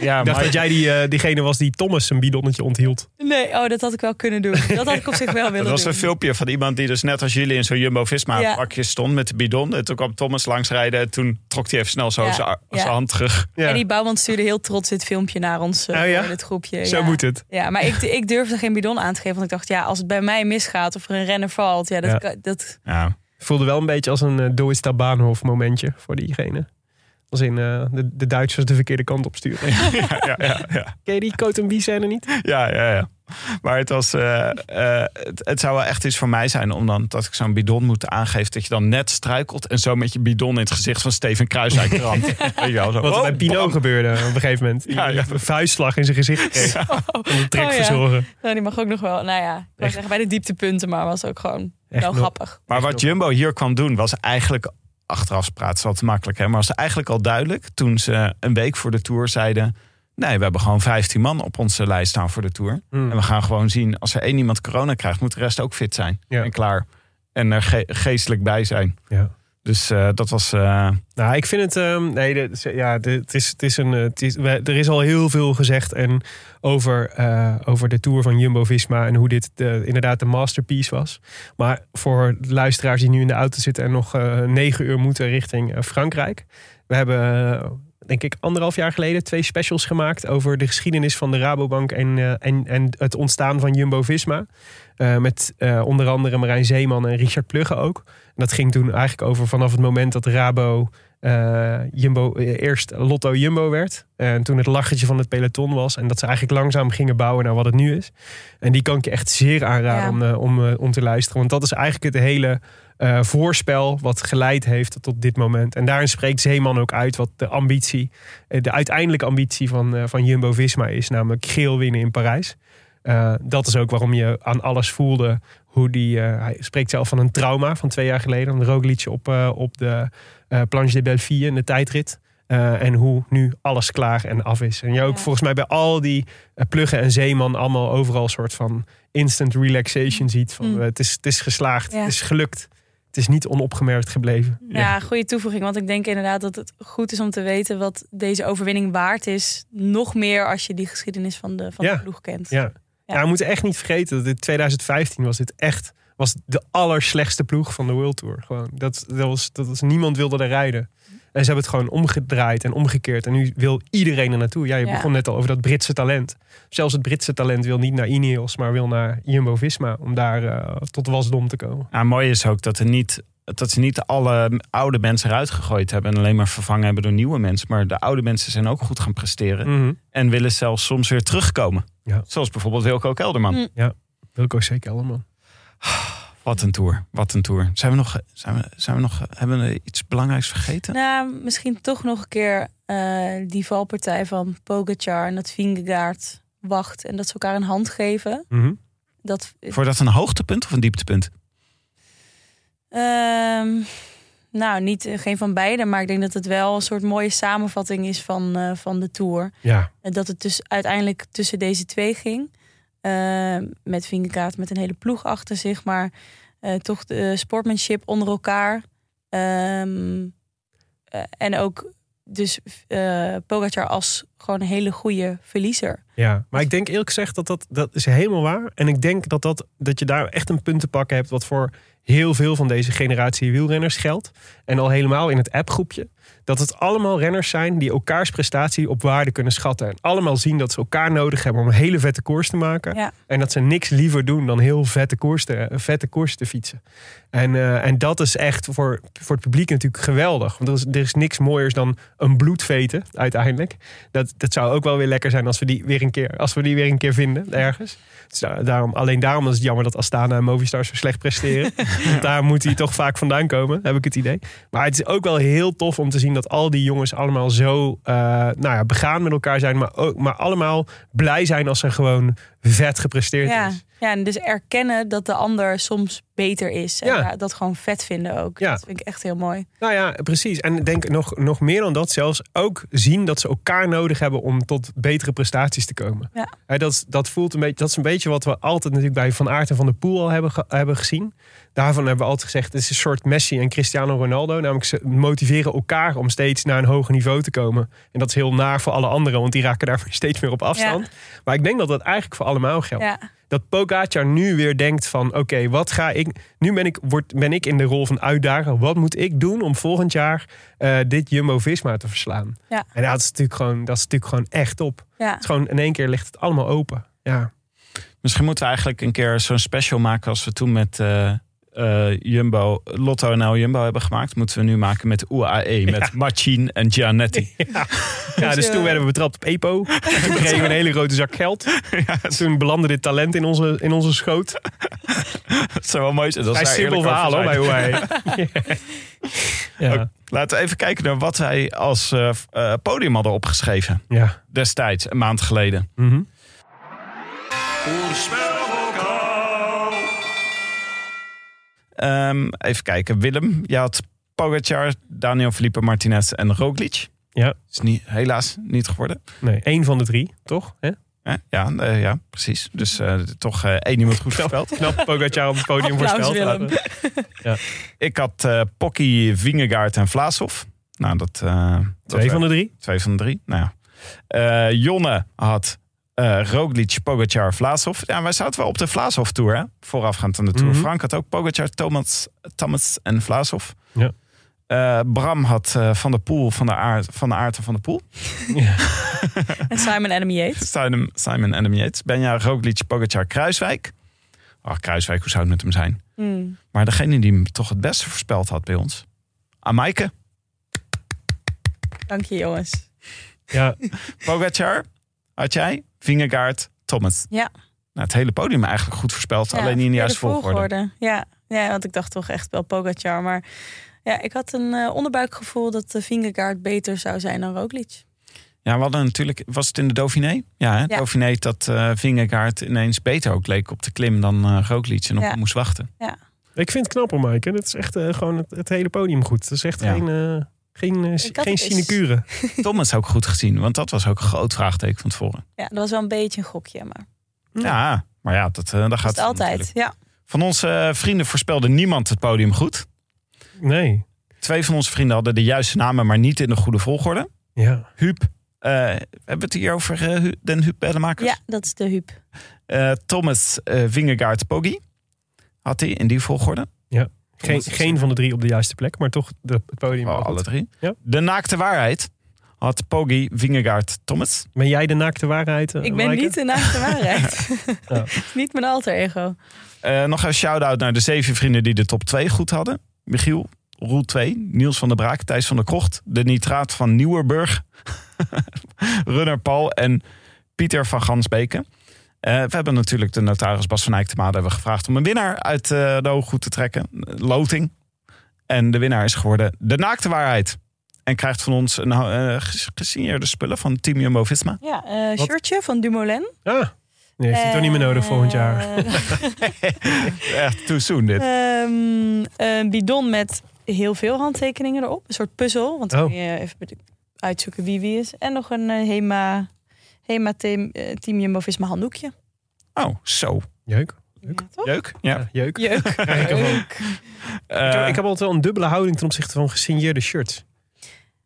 Ja, [LAUGHS] ik dacht dat jij die, eh, diegene was die Thomas een bidonnetje onthield. Nee, oh, dat had ik wel kunnen doen. Dat had ik op zich wel [LAUGHS] willen Dat was doen. een filmpje van iemand die dus net als jullie in zo'n Jumbo-Visma Ja. pakje stond met de bidon. En toen kwam Thomas langsrijden en toen trok hij even snel zo Ja, zijn hand terug. Ja. En die bouwman stuurde heel trots dit filmpje naar ons Oh ja? in het groepje. Zo ja. moet het. Ja, maar ik, ik durfde geen bidon aan te geven. Want ik dacht, ja, als het bij mij misgaat of er een renner valt, ja, dat, Ja. kan- dat Ja. voelde wel een beetje als een uh, Doista Baanhof momentje voor diegene. Als in eh, de, de Duitsers de verkeerde kant op sturen. [LAUGHS] ja, ja, ja, ja. Ken je die Coton scène niet? Ja, ja, ja. [LAUGHS] Maar het, was, eh, eh, het, het zou wel echt iets voor mij zijn om dan dat ik zo'n bidon moet aangeven. Dat je dan net struikelt en zo met je bidon in het gezicht van Steven Kruiswijk [LAUGHS] ramt. Weet je wel, zo. Wat er Oh, bij Pino bam. gebeurde op een gegeven moment. Ja, ja. Een vuistslag in zijn gezicht [LAUGHS] kreeg. Om de trek Oh, ja. verzorgen. nou, die mag ook nog wel. Nou ja, ik wou Echt. zeggen bij de dieptepunten, maar was ook gewoon Echt wel nog- grappig. Maar wat Jumbo hier kwam doen was eigenlijk, achteraf praten is makkelijk, hè, maar was eigenlijk al duidelijk toen ze een week voor de Tour zeiden... Nee, we hebben gewoon 15 man op onze lijst staan voor de Tour. Hmm. En we gaan gewoon zien, als er één iemand corona krijgt, moet de rest ook fit zijn. Ja. En klaar. En er ge- geestelijk bij zijn. Ja. Dus eh, dat was... eh, Nou, ik vind het. ehm, nee, dit ja, dit- het is, het is een. eh, Het is, we- er is al heel veel gezegd en over, over de tour van Jumbo Visma en hoe dit de, inderdaad de masterpiece was. Maar voor luisteraars die nu in de auto zitten en nog negen uur moeten richting Frankrijk. We hebben, denk ik, anderhalf jaar geleden twee specials gemaakt over de geschiedenis van de Rabobank en, eh, en, en het ontstaan van Jumbo Visma. Eh, met eh, onder andere Marijn Zeeman en Richard Plugge ook. En dat ging toen eigenlijk over vanaf het moment dat Rabo Jumbo, eerst Lotto Jumbo werd. En toen het lachertje van het peloton was. En dat ze eigenlijk langzaam gingen bouwen naar wat het nu is. En die kan ik je echt zeer aanraden Ja. om, om, om te luisteren. Want dat is eigenlijk het hele eh, voorspel wat geleid heeft tot dit moment. En daarin spreekt Zeeman ook uit wat de ambitie, eh, de uiteindelijke ambitie van, eh, van Jumbo Visma is. Namelijk geel winnen in Parijs. Dat is ook waarom je aan alles voelde hoe die... hij spreekt zelf van een trauma van twee jaar geleden. Een Roglic op, op de Planche de Belleville in de tijdrit. En hoe nu alles klaar en af is. En je ook Ja. volgens mij bij al die pluggen en zeeman... allemaal overal een soort van instant relaxation ziet. Van, Mm. het, is, het is geslaagd, Ja. het is gelukt. Het is niet onopgemerkt gebleven. Ja, goede toevoeging. Want ik denk inderdaad dat het goed is om te weten wat deze overwinning waard is. Nog meer als je die geschiedenis van de, van Ja. de ploeg kent. Ja. Ja. we moeten echt niet vergeten dat in 2015 was dit echt was de allerslechtste ploeg van de World Tour. Gewoon, dat, dat, was, dat was, niemand wilde er rijden. En ze hebben het gewoon omgedraaid en omgekeerd. En nu wil iedereen er naartoe. Ja, je Ja. begon net al over dat Britse talent. Zelfs het Britse talent wil niet naar Ineos, maar wil naar Jumbo-Visma. Om daar eh, tot wasdom te komen. Nou, mooi is ook dat, er niet, dat ze niet alle oude mensen eruit gegooid hebben en alleen maar vervangen hebben door nieuwe mensen. Maar de oude mensen zijn ook goed gaan presteren Mhm. en willen zelfs soms weer terugkomen. Ja. Zoals bijvoorbeeld Wilco Kelderman. Mm. Wilco zeker allemaal. [SIGHS] Wat een tour, wat een tour. Zijn we nog, zijn we, zijn we nog, hebben we iets belangrijks vergeten? Nou, misschien toch nog een keer eh, die valpartij van Pogacar en dat Vingegaard wacht. En dat ze elkaar een hand geven. Mhm. Dat, Voor dat een hoogtepunt of een dieptepunt? Ehm, nou, niet, eh, geen van beide. Maar ik denk dat het wel een soort mooie samenvatting is van, eh, van de Tour. Ja, En dat het dus uiteindelijk tussen deze twee ging. Eh, met Vingegaard met een hele ploeg achter zich. Maar eh, toch de sportmanship onder elkaar. Ehm, eh, en ook dus eh Pogacar als gewoon een hele goede verliezer. Ja, maar ik denk eerlijk gezegd dat dat, dat is helemaal waar. En ik denk dat, dat, dat je daar echt een punt te pakken hebt... wat voor heel veel van deze generatie wielrenners geldt. En al helemaal in het appgroepje. Dat het allemaal renners zijn die elkaars prestatie op waarde kunnen schatten. En allemaal zien dat ze elkaar nodig hebben om een hele vette koers te maken. Ja. En dat ze niks liever doen dan heel vette koers te, vette koers te fietsen. En, eh, en dat is echt voor, voor het publiek natuurlijk geweldig. Want er is, er is niks mooiers dan een bloedveten uiteindelijk. Dat, dat zou ook wel weer lekker zijn als we die weer een keer, als we die weer een keer vinden ergens. Dus da- daarom, alleen daarom is het jammer dat Astana en Movistar zo slecht presteren. [LAUGHS] Daar moet hij toch vaak vandaan komen, heb ik het idee. Maar het is ook wel heel tof om te zien dat al die jongens allemaal zo eh, nou ja, begaan met elkaar zijn. Maar, ook, maar allemaal blij zijn als er gewoon vet gepresteerd Ja. is. ja, en dus erkennen dat de ander soms beter is. En Ja. dat gewoon vet vinden ook. Ja. Dat vind ik echt heel mooi. Nou ja, precies. En ik denk nog, nog meer dan dat zelfs ook zien dat ze elkaar nodig hebben om tot betere prestaties te komen. Ja. Dat, dat voelt een beetje, dat is een beetje wat we altijd natuurlijk bij Van Aert en Van der Poel al hebben, hebben gezien. Daarvan hebben we altijd gezegd, het is een soort Messi en Cristiano Ronaldo. Namelijk ze motiveren elkaar om steeds naar een hoger niveau te komen. En dat is heel naar voor alle anderen, want die raken daar [LAUGHS] steeds meer op afstand. Maar ik denk dat dat eigenlijk voor allemaal geldt Ja, dat Pogacar nu weer denkt van... oké, wat ga ik... Nu ben ik, word, ben ik in de rol van uitdager. Wat moet ik doen om volgend jaar eh, dit Jumbo-Visma te verslaan? Ja. En dat is, natuurlijk gewoon, dat is natuurlijk gewoon echt op. Het is gewoon in één keer ligt het allemaal open. Ja, Misschien moeten we eigenlijk een keer zo'n special maken als we toen met eh, eh, Jumbo, Lotto NL Jumbo hebben gemaakt. Moeten we nu maken met UAE, met Machine en Gianetti. ja [LAUGHS] dus eh, toen werden we betrapt op EPO. [LAUGHS] Toen kregen we een hele grote zak geld. [LAUGHS] Toen belandde dit talent in onze, in onze schoot. Dat zou wel mooi zijn. Dat Vrij zij simpel verhaal over hoor, bij UAE. ja. Laten we even kijken naar wat wij als eh, eh, podium hadden opgeschreven. ja. Destijds, een maand geleden. Mhm. Ehm, even kijken. Willem, je had Pogacar, Daniel Felipe Martinez en Roglic. Ja. Is niet, helaas niet geworden. Nee, één van de drie, toch? Ja, eh, ja, precies. Dus eh, toch eh, één iemand goed voorspeld. Knap Pogacar op het podium Applaus, voorspeld. Willem. Ik had eh Pocky, Vingegaard en Vlaasov. Nou, dat... eh, dat Twee van de drie. Twee van de drie. Nou ja. Eh, Jonne had eh Roglic, Pogacar, Vlaasov. Ja, wij zaten wel op de Vlaasov-tour, hè? Voorafgaand aan de tour. Mhm. Frank had ook Pogacar, Thomas, Thomas en Vlaasov. Ja. Eh, Bram had eh, Van de Poel, Van de Aert, Van de Aert en Van de Poel. [LAUGHS] [LAUGHS] En Simon Adam Yates. Simon, Simon en de Yates. Benja, Roglic, Pogacar, Kruiswijk. Ach, Kruiswijk, hoe zou het met hem zijn? Hmm. Maar degene die hem toch het beste voorspeld had bij ons. Amaike, Dank je jongens. Ja, [LAUGHS] Pogacar, had jij, Vingegaard, Thomas. Ja. Nou, het hele podium eigenlijk goed voorspeld, Ja, alleen niet in de juiste verkeerde volgorde. Ja. ja, want ik dacht toch echt wel Pogacar. Maar ja, ik had een eh, onderbuikgevoel dat de Vingegaard beter zou zijn dan Roglic. Ja, we hadden natuurlijk... Was het in de Dauphiné? Ja, hè? Ja. Dauphiné dat eh Vingegaard ineens beter ook leek op de klim dan eh Roglic en op Ja. hem moest wachten. Ik vind het knap hoor, Maaike. Dat is echt eh, gewoon het, het hele podium goed. Dat is echt Ja. geen, eh, geen, eh, geen sinecure. [LAUGHS] Thomas ook goed gezien, want dat was ook een groot vraagteken van tevoren. Ja, dat was wel een beetje een gokje, maar Ja, maar ja, dat, eh dat gaat het altijd. natuurlijk. Ja. Van onze eh, vrienden voorspelde niemand het podium goed. Nee. Twee van onze vrienden hadden de juiste namen, maar niet in de goede volgorde. Ja. Huub, eh, hebben we het hier over Hu- Den Huub Bellemakers? ja, dat is de Huub. Eh, Thomas uh, Vingegaard Poggi had hij in die volgorde. Geen, geen van de drie op de juiste plek, maar toch de, het podium. Oh, alle drie. Ja. De naakte waarheid had Poggi, Vingegaard, Thomas. Ben jij de naakte waarheid, eh, Ik ben Maaike? niet de naakte waarheid. [LAUGHS] [LAUGHS] Ja. Niet mijn alter ego. Eh, nog een shout-out naar de zeven vrienden die de top 2 goed hadden. Michiel, Roel 2, Niels van der Braak, Thijs van der Krocht, de nitraat van Nieuwerburg, [LAUGHS] Runner Paul en Pieter van Gansbeken. Eh, we hebben natuurlijk de notaris Bas van Eyck te hebben we gevraagd om een winnaar uit eh, de hooggoed te trekken. Loting. En de winnaar is geworden de naakte waarheid. En krijgt van ons een eh, ges- gesigneerde spullen van Team Jumbo-Visma. Ja, eh Wat? shirtje van Dumoulin. Ah, nee, heeft hij toch niet meer nodig volgend jaar. [LAUGHS] Echt too soon dit. Ehm, een bidon met heel veel handtekeningen erop. Een soort puzzel. Want dan Oh. kun je even uitzoeken wie wie is. En nog een eh, Hema, Hema team, eh, team Jumbo-Visma handdoekje. Oh, zo. Jeuk. Ja? Leuk. Ja. Ja, jeuk. Jeuk. [LAUGHS] Ik ervan. Jeuk. Eh, ik, heb, ik heb altijd wel een dubbele houding ten opzichte van gesigneerde shirts.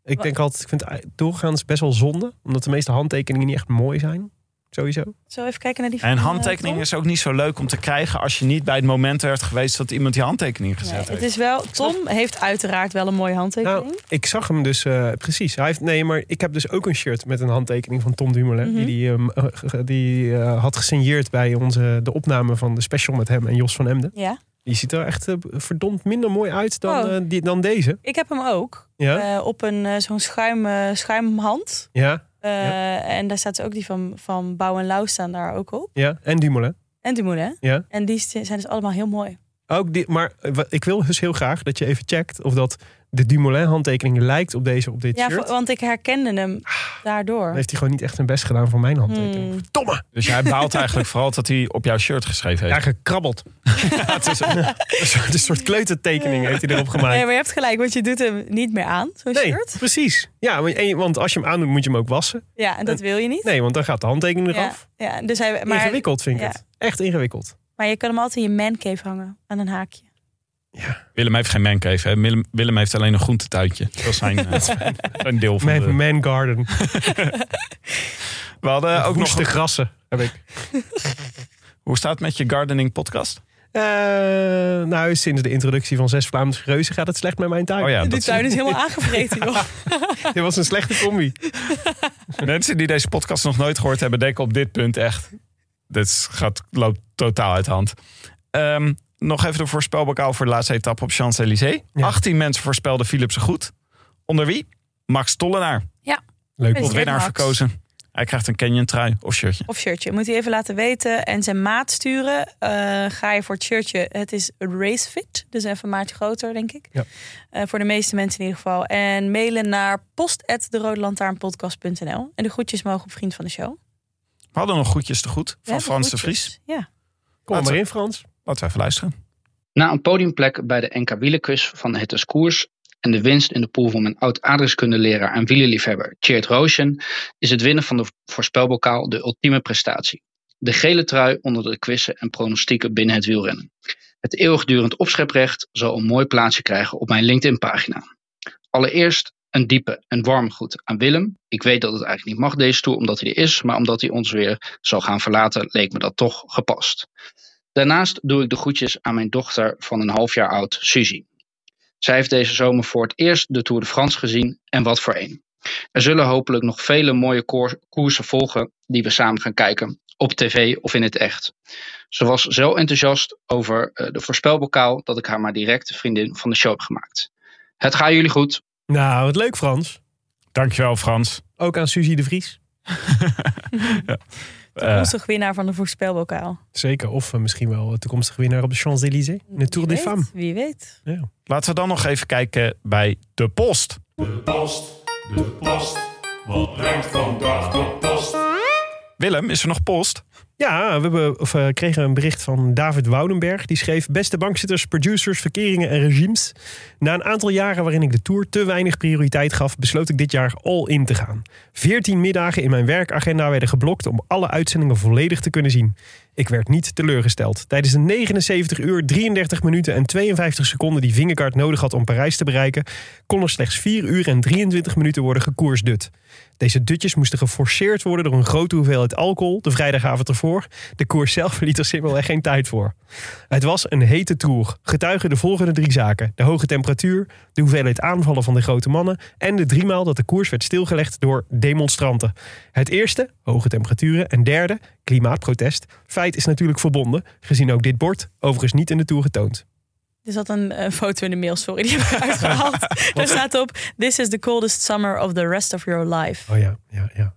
Ik denk altijd, ik vind het doorgaans best wel zonde. Omdat de meeste handtekeningen niet echt mooi zijn. Sowieso. Zo even kijken naar die En van, handtekening eh, is ook niet zo leuk om te krijgen als je niet bij het moment werd geweest dat iemand die handtekening gezet Nee, het heeft. is wel, Tom heeft uiteraard wel een mooie handtekening. Nou, ik zag hem dus eh, precies. Hij heeft, nee, maar ik heb dus ook een shirt met een handtekening van Tom Dumoulin. Mhm. Die, die, ehm, eh, die eh, had gesigneerd bij onze, de opname van de special met hem en Jos van Emden. ja, Die ziet er echt eh, verdomd minder mooi uit dan, Oh. eh, die, dan deze. ik heb hem ook. Ja? Eh, op een eh, zo'n schuim, eh, schuimhand. ja, Eh, En daar staat ook die van, van Bouw en Lauw staan daar ook op. ja. En Dumoulin. En Dumoulin. Ja. En die zijn dus allemaal heel mooi. Ook die, maar eh, ik wil dus heel graag dat je even checkt of dat de Dumoulin handtekening lijkt op deze op dit Ja, shirt. voor- want ik herkende hem daardoor. Dan heeft hij gewoon niet echt zijn best gedaan voor mijn handtekening. Hmm. Verdomme! Dus jij baalt eigenlijk vooral dat hij op jouw shirt geschreven Ja, heeft. gekrabbeld. [LAUGHS] het is een- [LAUGHS] Een soort, een soort kleutertekening heeft hij erop gemaakt. Nee, maar je hebt gelijk, want je doet hem niet meer aan, zo'n Nee, shirt. precies. Ja, want als je hem aandoet, moet je hem ook wassen. Ja, en dat wil je niet. Nee, want dan gaat de handtekening ja, eraf. ja, dus hij, maar, ingewikkeld vind ik ja. het. Echt ingewikkeld. Maar je kan hem altijd in je mancave hangen, aan een haakje. Willem heeft geen mancave. Hè. Willem, Willem heeft alleen een groentetuintje. Dat is zijn, [LAUGHS] eh, zijn deel van Mijn de... man garden. [LAUGHS] We hadden ook nog... Woeste grassen heb ik. [LAUGHS] Hoe staat het met je gardening podcast? Eh, nou, sinds de introductie van zes Vlaamse reuzen gaat het slecht met mijn tuin. Oh ja, Die tuin is helemaal aangevreten, joh. Dit was een slechte combi. Mensen die deze podcast nog nooit gehoord hebben, denken op dit punt echt. Dit gaat, loopt totaal uit de hand. Ehm, nog even de voorspelbokaal voor de laatste etappe op Champs-Élysées. Ja. 18 mensen voorspelden Philipsen goed. Onder wie? Max Tollenaar. Leuk. Is Tot winnaar Max? verkozen. Hij krijgt een Canyon trui of shirtje. Of shirtje. Moet hij even laten weten en zijn maat sturen. Eh, ga je voor het shirtje. Het is racefit. Dus even een maatje groter, denk ik. Ja. Eh, voor de meeste mensen in ieder geval. En mailen naar post.derodelantaarnpodcast.nl. En de groetjes mogen op Vriend van de Show. We hadden nog goedjes te goed van Frans de. Vries. Ja. Kom er maar in, Frans. Laten we even luisteren. Na een podiumplek bij de NK Wielenquiz van het is Koers en de winst in de pool van mijn oud aardrijkskundeleraar en wielerliefhebber Tjeerd Roosjen is het winnen van de voorspelbokaal de ultieme prestatie. De gele trui onder de quizzen en pronostieken binnen het wielrennen. Het eeuwigdurend opscheprecht zal een mooi plaatsje krijgen op mijn LinkedIn-pagina. Allereerst een diepe en warme groet aan Willem. Ik weet dat het eigenlijk niet mag deze tour omdat hij er is, maar omdat hij ons weer zal gaan verlaten leek me dat toch gepast. Daarnaast doe ik de groetjes aan mijn dochter van een half jaar oud, Suzy. Zij heeft deze zomer voor het eerst de Tour de France gezien en wat voor een. Er zullen hopelijk nog vele mooie koer- koersen volgen die we samen gaan kijken, op tv of in het echt. Ze was zo enthousiast over eh, de voorspelbokaal dat ik haar maar direct vriendin van de show heb gemaakt. Het gaat jullie goed. Nou, wat leuk, Frans. Dankjewel Frans. Ook aan Suzy de Vries. [LAUGHS] Eh, Toekomstig winnaar van de voorspelbokaal. Zeker. Of eh, misschien wel de toekomstige winnaar op de Champs-Élysées. In de Tour Wie des weet, Femmes. Wie weet. laten we dan nog even kijken bij de post. De post, de post, Wat brengt vandaag de post? Willem, is er nog post? Ja, we hebben, of, eh, kregen een bericht van David Woudenberg. Die schreef: Beste bankzitters, producers, verkeringen en regimes. Na een aantal jaren waarin ik de tour te weinig prioriteit gaf, besloot ik dit jaar all in te gaan. 14 middagen in mijn werkagenda werden geblokt om alle uitzendingen volledig te kunnen zien. Ik werd niet teleurgesteld. Tijdens de 79 uur, 33 minuten en 52 seconden die Vingegaard nodig had om Parijs te bereiken, kon er slechts 4 uur en 23 minuten worden gekoersdut. Deze dutjes moesten geforceerd worden door een grote hoeveelheid alcohol de vrijdagavond ervoor. De koers zelf liet er simpelweg geen tijd voor. Het was een hete tour. Getuigen de volgende drie zaken: de hoge temperatuur, de hoeveelheid aanvallen van de grote mannen en de driemaal dat de koers werd stilgelegd door demonstranten. Het eerste, hoge temperaturen, en derde, klimaatprotest. Is natuurlijk verbonden, gezien ook dit bord overigens niet in de tour getoond. Er zat een eh, foto in de mail, sorry, die heb ik [LAUGHS] uitgehaald. Daar staat op: This is the coldest summer of the rest of your life. Oh ja, ja, ja.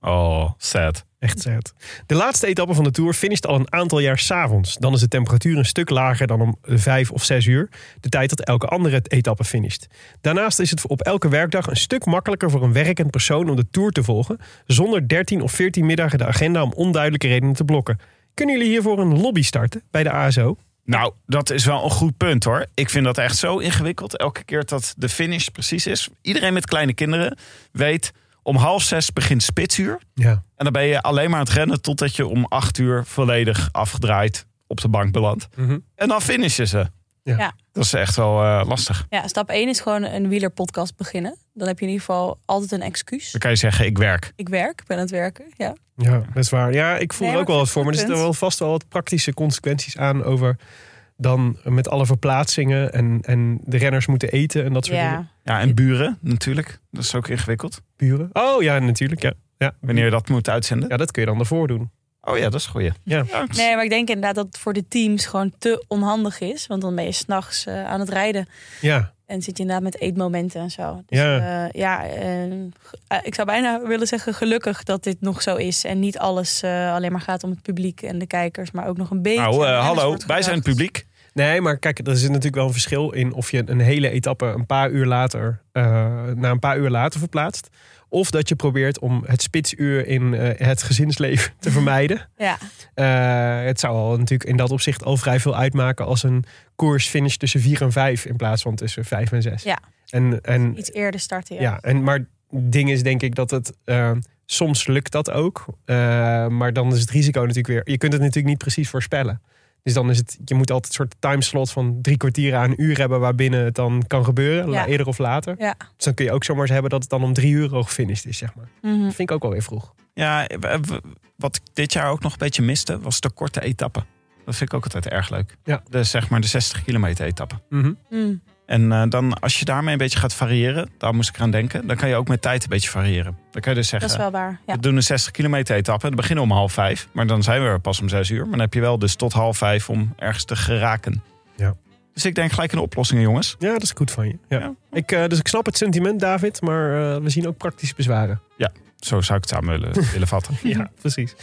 Oh, sad. Echt sad. De laatste etappe van de Tour finisht al een aantal jaar s'avonds. Dan is de temperatuur een stuk lager dan om vijf of zes uur. De tijd dat elke andere etappe finisht. Daarnaast is het op elke werkdag een stuk makkelijker voor een werkend persoon om de Tour te volgen. Zonder 13 of 14 middagen de agenda om onduidelijke redenen te blokken. Kunnen jullie hiervoor een lobby starten bij de ASO? Nou, dat is wel een goed punt hoor. Ik vind dat echt zo ingewikkeld. Elke keer dat de finish precies is. Iedereen met kleine kinderen weet... om half zes begint spitsuur. Ja. En dan ben je alleen maar aan het rennen... totdat je om acht uur volledig afgedraaid op de bank belandt. Mhm. En dan finishen ze. Ja. Ja. Dat is echt wel eh, lastig. Ja, stap 1 is gewoon een wielerpodcast beginnen. Dan heb je in ieder geval altijd een excuus. Dan kan je zeggen, ik werk. Ik werk, ik ben aan het werken. Ja. Ja, dat is waar. Ja, ik voel Nee, er ook wel wat voor. Maar er zitten wel vast wel wat praktische consequenties aan over dan met alle verplaatsingen en, en de renners moeten eten en dat soort dingen. ja. Ja, en buren natuurlijk. Dat is ook ingewikkeld. Buren. Oh ja, natuurlijk. Ja. Ja. Wanneer je dat moet uitzenden. ja, dat kun je dan ervoor doen. Oh ja, dat is goeie. Ja. Ja, Nee, maar ik denk inderdaad dat het voor de teams gewoon te onhandig is. Want dan ben je s'nachts nachts aan het rijden. Ja, En zit je inderdaad met eetmomenten en zo. Dus, Ja. ja, ja eh, eh, ik zou bijna willen zeggen gelukkig dat dit nog zo is. En niet alles eh, alleen maar gaat om het publiek en de kijkers. Maar ook nog een beetje... Nou, eh, hallo, wij zijn het publiek. Nee, maar kijk, er zit natuurlijk wel een verschil in of je een hele etappe een paar uur later, eh na een paar uur later verplaatst. Of dat je probeert om het spitsuur in eh, het gezinsleven te vermijden. [LAUGHS] Ja, Eh, het zou al natuurlijk in dat opzicht al vrij veel uitmaken als een koers finish tussen 4 en 5 in plaats van tussen 5 en 6. Ja. En, en, iets eerder starten. Ja. ja, en, maar het ding is denk ik dat het eh, soms lukt dat ook. Maar dan is het risico natuurlijk weer. Je kunt het natuurlijk niet precies voorspellen. Dus dan is het, je moet altijd een soort timeslot van drie kwartier aan een uur hebben waarbinnen het dan kan gebeuren, Ja. eerder of later. Ja. Dus dan kun je ook zomaar eens hebben dat het dan om drie uur al gefinished is, zeg maar. Mhm. Dat vind ik ook alweer vroeg. Ja, wat ik dit jaar ook nog een beetje miste, was de korte etappe. Dat vind ik ook altijd erg leuk. Ja. De, zeg maar de 60 kilometer etappe. Mhm. Mm. En eh, dan als je daarmee een beetje gaat variëren, daar moest ik aan denken, dan kan je ook met tijd een beetje variëren. Dan kan je dus Dat zeggen, is wel waar. Ja. we doen een 60 kilometer etappe. Dan beginnen we om half vijf, maar dan zijn we er pas om zes uur. Maar dan heb je wel dus tot half vijf om ergens te geraken. Ja. Dus ik denk gelijk in oplossingen, jongens. Ja, dat is goed van je. Ja. Ja. Ik, eh, dus ik snap het sentiment, David, maar eh, we zien ook praktische bezwaren. Zo zou ik het samen willen, willen vatten. [LAUGHS] Ja, precies.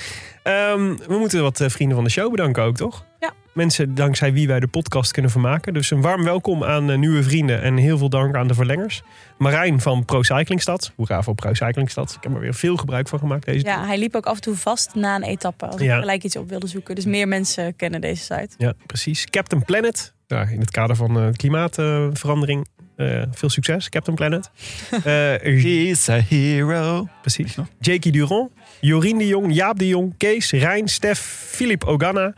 Ehm, we moeten wat eh, vrienden van de show bedanken ook, toch? Ja. Mensen dankzij wie wij de podcast kunnen vermaken. Dus een warm welkom aan eh, nieuwe vrienden en heel veel dank aan de verlengers. Marijn van Pro Cyclingstad. Hoera voor Pro Cyclingstad. Ik heb er weer veel gebruik van gemaakt deze ja, hij liep ook af en toe vast na een etappe. Als ik Ja. gelijk iets op wilde zoeken. Dus meer mensen kennen deze site. Ja, precies. Captain Planet. Ja, in het kader van eh, klimaatverandering. eh, veel succes, Captain Planet. [LAUGHS] Eh, He's a hero. precies. Jakey Durand. Jorien de Jong, Jaap de Jong, Kees, Rijn, Stef, Filip Ogana.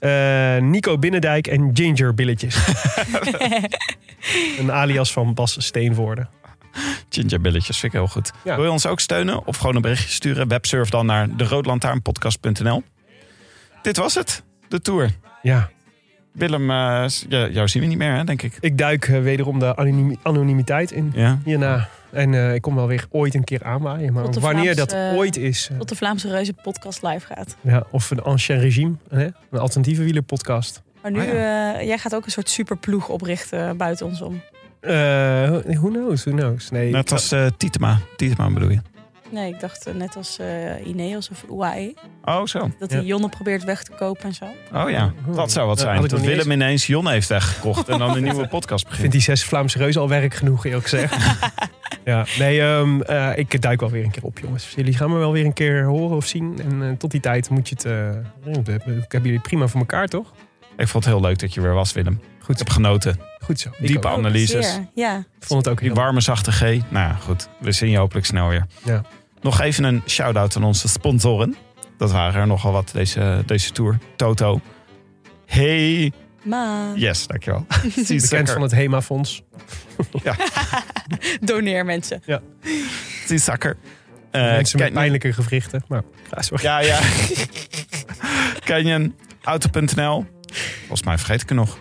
Eh, Nico Binnendijk en Ginger Billetjes. [LAUGHS] een alias van Bas Steenvoorde. Gingerbilletjes vind ik heel goed. Ja. Wil je ons ook steunen of gewoon een berichtje sturen? Websurf dan naar deroodlantaarnpodcast.nl. Dit was het, de tour. Ja, Willem, eh, jou zien we niet meer, hè, denk ik. ik duik eh, wederom de anonimi- anonimiteit in Ja. hierna. En eh, ik kom wel weer ooit een keer aanwaaien. Maar Tot de wanneer Vlaams, dat ooit is... Tot de Vlaamse Reuzen podcast live gaat. ja, of een ancien regime. Hè? Een alternatieve wielerpodcast. Maar nu, Oh eh, jij gaat ook een soort superploeg oprichten buiten ons om. Eh, who knows, who knows. Nee, Net als eh, Tietema. Tietema bedoel je? Nee, ik dacht eh, net als eh Ineos of UAE. Oh, zo. Dat Ja. hij Jonne probeert weg te kopen en zo. Oh ja, dat zou wat zijn. dat Willem ineens Jon heeft weggekocht en dan een nieuwe podcast Ik begint. vind die zes Vlaamse reuzen al werk genoeg, eerlijk gezegd. [LAUGHS] Ja, nee, ehm, eh, ik duik wel weer een keer op, jongens. Jullie gaan me wel weer een keer horen of zien. En eh, tot die tijd moet je het... ik heb jullie prima voor elkaar, toch? Ik vond het heel leuk dat je weer was, Willem. Goed Ik heb genoten. Goed zo. Diepe ook. analyses. Ja. Ik vond het ook Die warme, zachte G. Nou ja, goed. We zien je hopelijk snel weer. Ja. Nog even een shout-out aan onze sponsoren. Dat waren er nogal wat deze, deze tour. Toto. Hey. Maar Yes, dankjewel. [LAUGHS] Bekend van het HEMA-fonds. [LAUGHS] [LAUGHS] doneer mensen. Zakker. Uh, Mensen met pijnlijke gewrichten. Maar ga zo. ja, ja. Canyon. Auto.nl. Volgens mij vergeet ik er nog.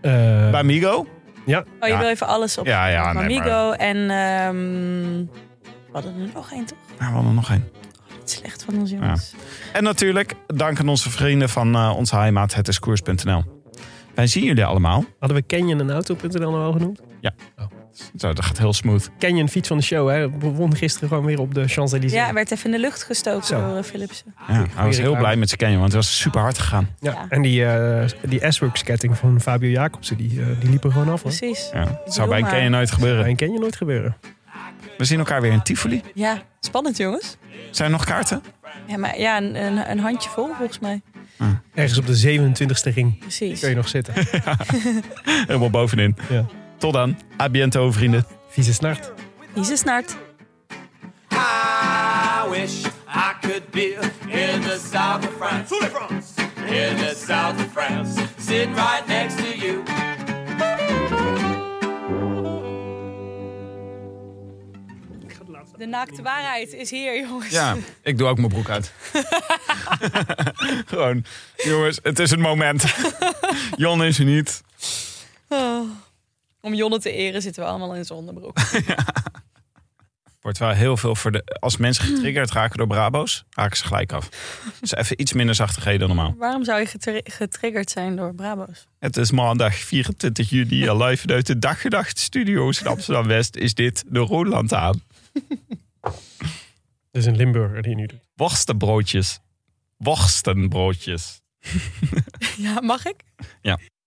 Eh, Bij Migo. Oh, je Ja. wil even alles op. Ja, ja, op nee, Amigo en... ehm hadden er nog één, toch? Nou, we hadden er nog één. Wat slecht van ons, jongens. En natuurlijk dank aan onze vrienden van eh, onze heimaat, het is koers.nl. Wij zien jullie allemaal. Hadden we Canyon en Auto.nl nog wel genoemd? Zo, dat gaat heel smooth. Canyon, fiets van de show, hè? Won gisteren gewoon weer op de Champs-Élysées. Ja, werd even in de lucht gestoken Zo. door eh, Philipsen. Ja, hij was heel blij met zijn Canyon, want het was super hard gegaan. Ja, Ja. En die, eh die S-Works ketting van Fabio Jacobsen, die, eh, die liepen gewoon af. Hoor. Precies. Ja, het zou bij maar. Canyon nooit gebeuren. Bij een Canyon nooit gebeuren. We zien elkaar weer in Tivoli. Ja, spannend, jongens. Zijn er nog kaarten? Ja, maar ja, een, een, een handje vol volgens mij. Ergens op de 27e ring Precies. kun je nog zitten. [LAUGHS] Helemaal bovenin. Ja. Tot dan. A biento, vrienden. Vieze snart. Hier snart. I wish I could be in the south of France. In the south of France. Sitting right next to you. De naakte waarheid is hier, jongens. Ja, ik doe ook mijn broek uit. [LAUGHS] Gewoon, jongens, het is het moment. Jon is er niet. Oh. Om Jonne te eren zitten we allemaal in zijn onderbroek. [LAUGHS] Wordt wel heel veel voor de. Als mensen getriggerd raken door Brabo's, haken ze gelijk af. Dus even iets minder zachte G dan normaal. Waarom zou je getri- getriggerd zijn door Brabo's? Het is maandag 24 juli. [LAUGHS] en Live vanuit de Daggedacht Studio's in Amsterdam West is dit de Roland aan. [LAUGHS] Dat is een Limburger die je nu doet. Worstenbroodjes. Worstenbroodjes. [LAUGHS] Ja, mag ik? Ja.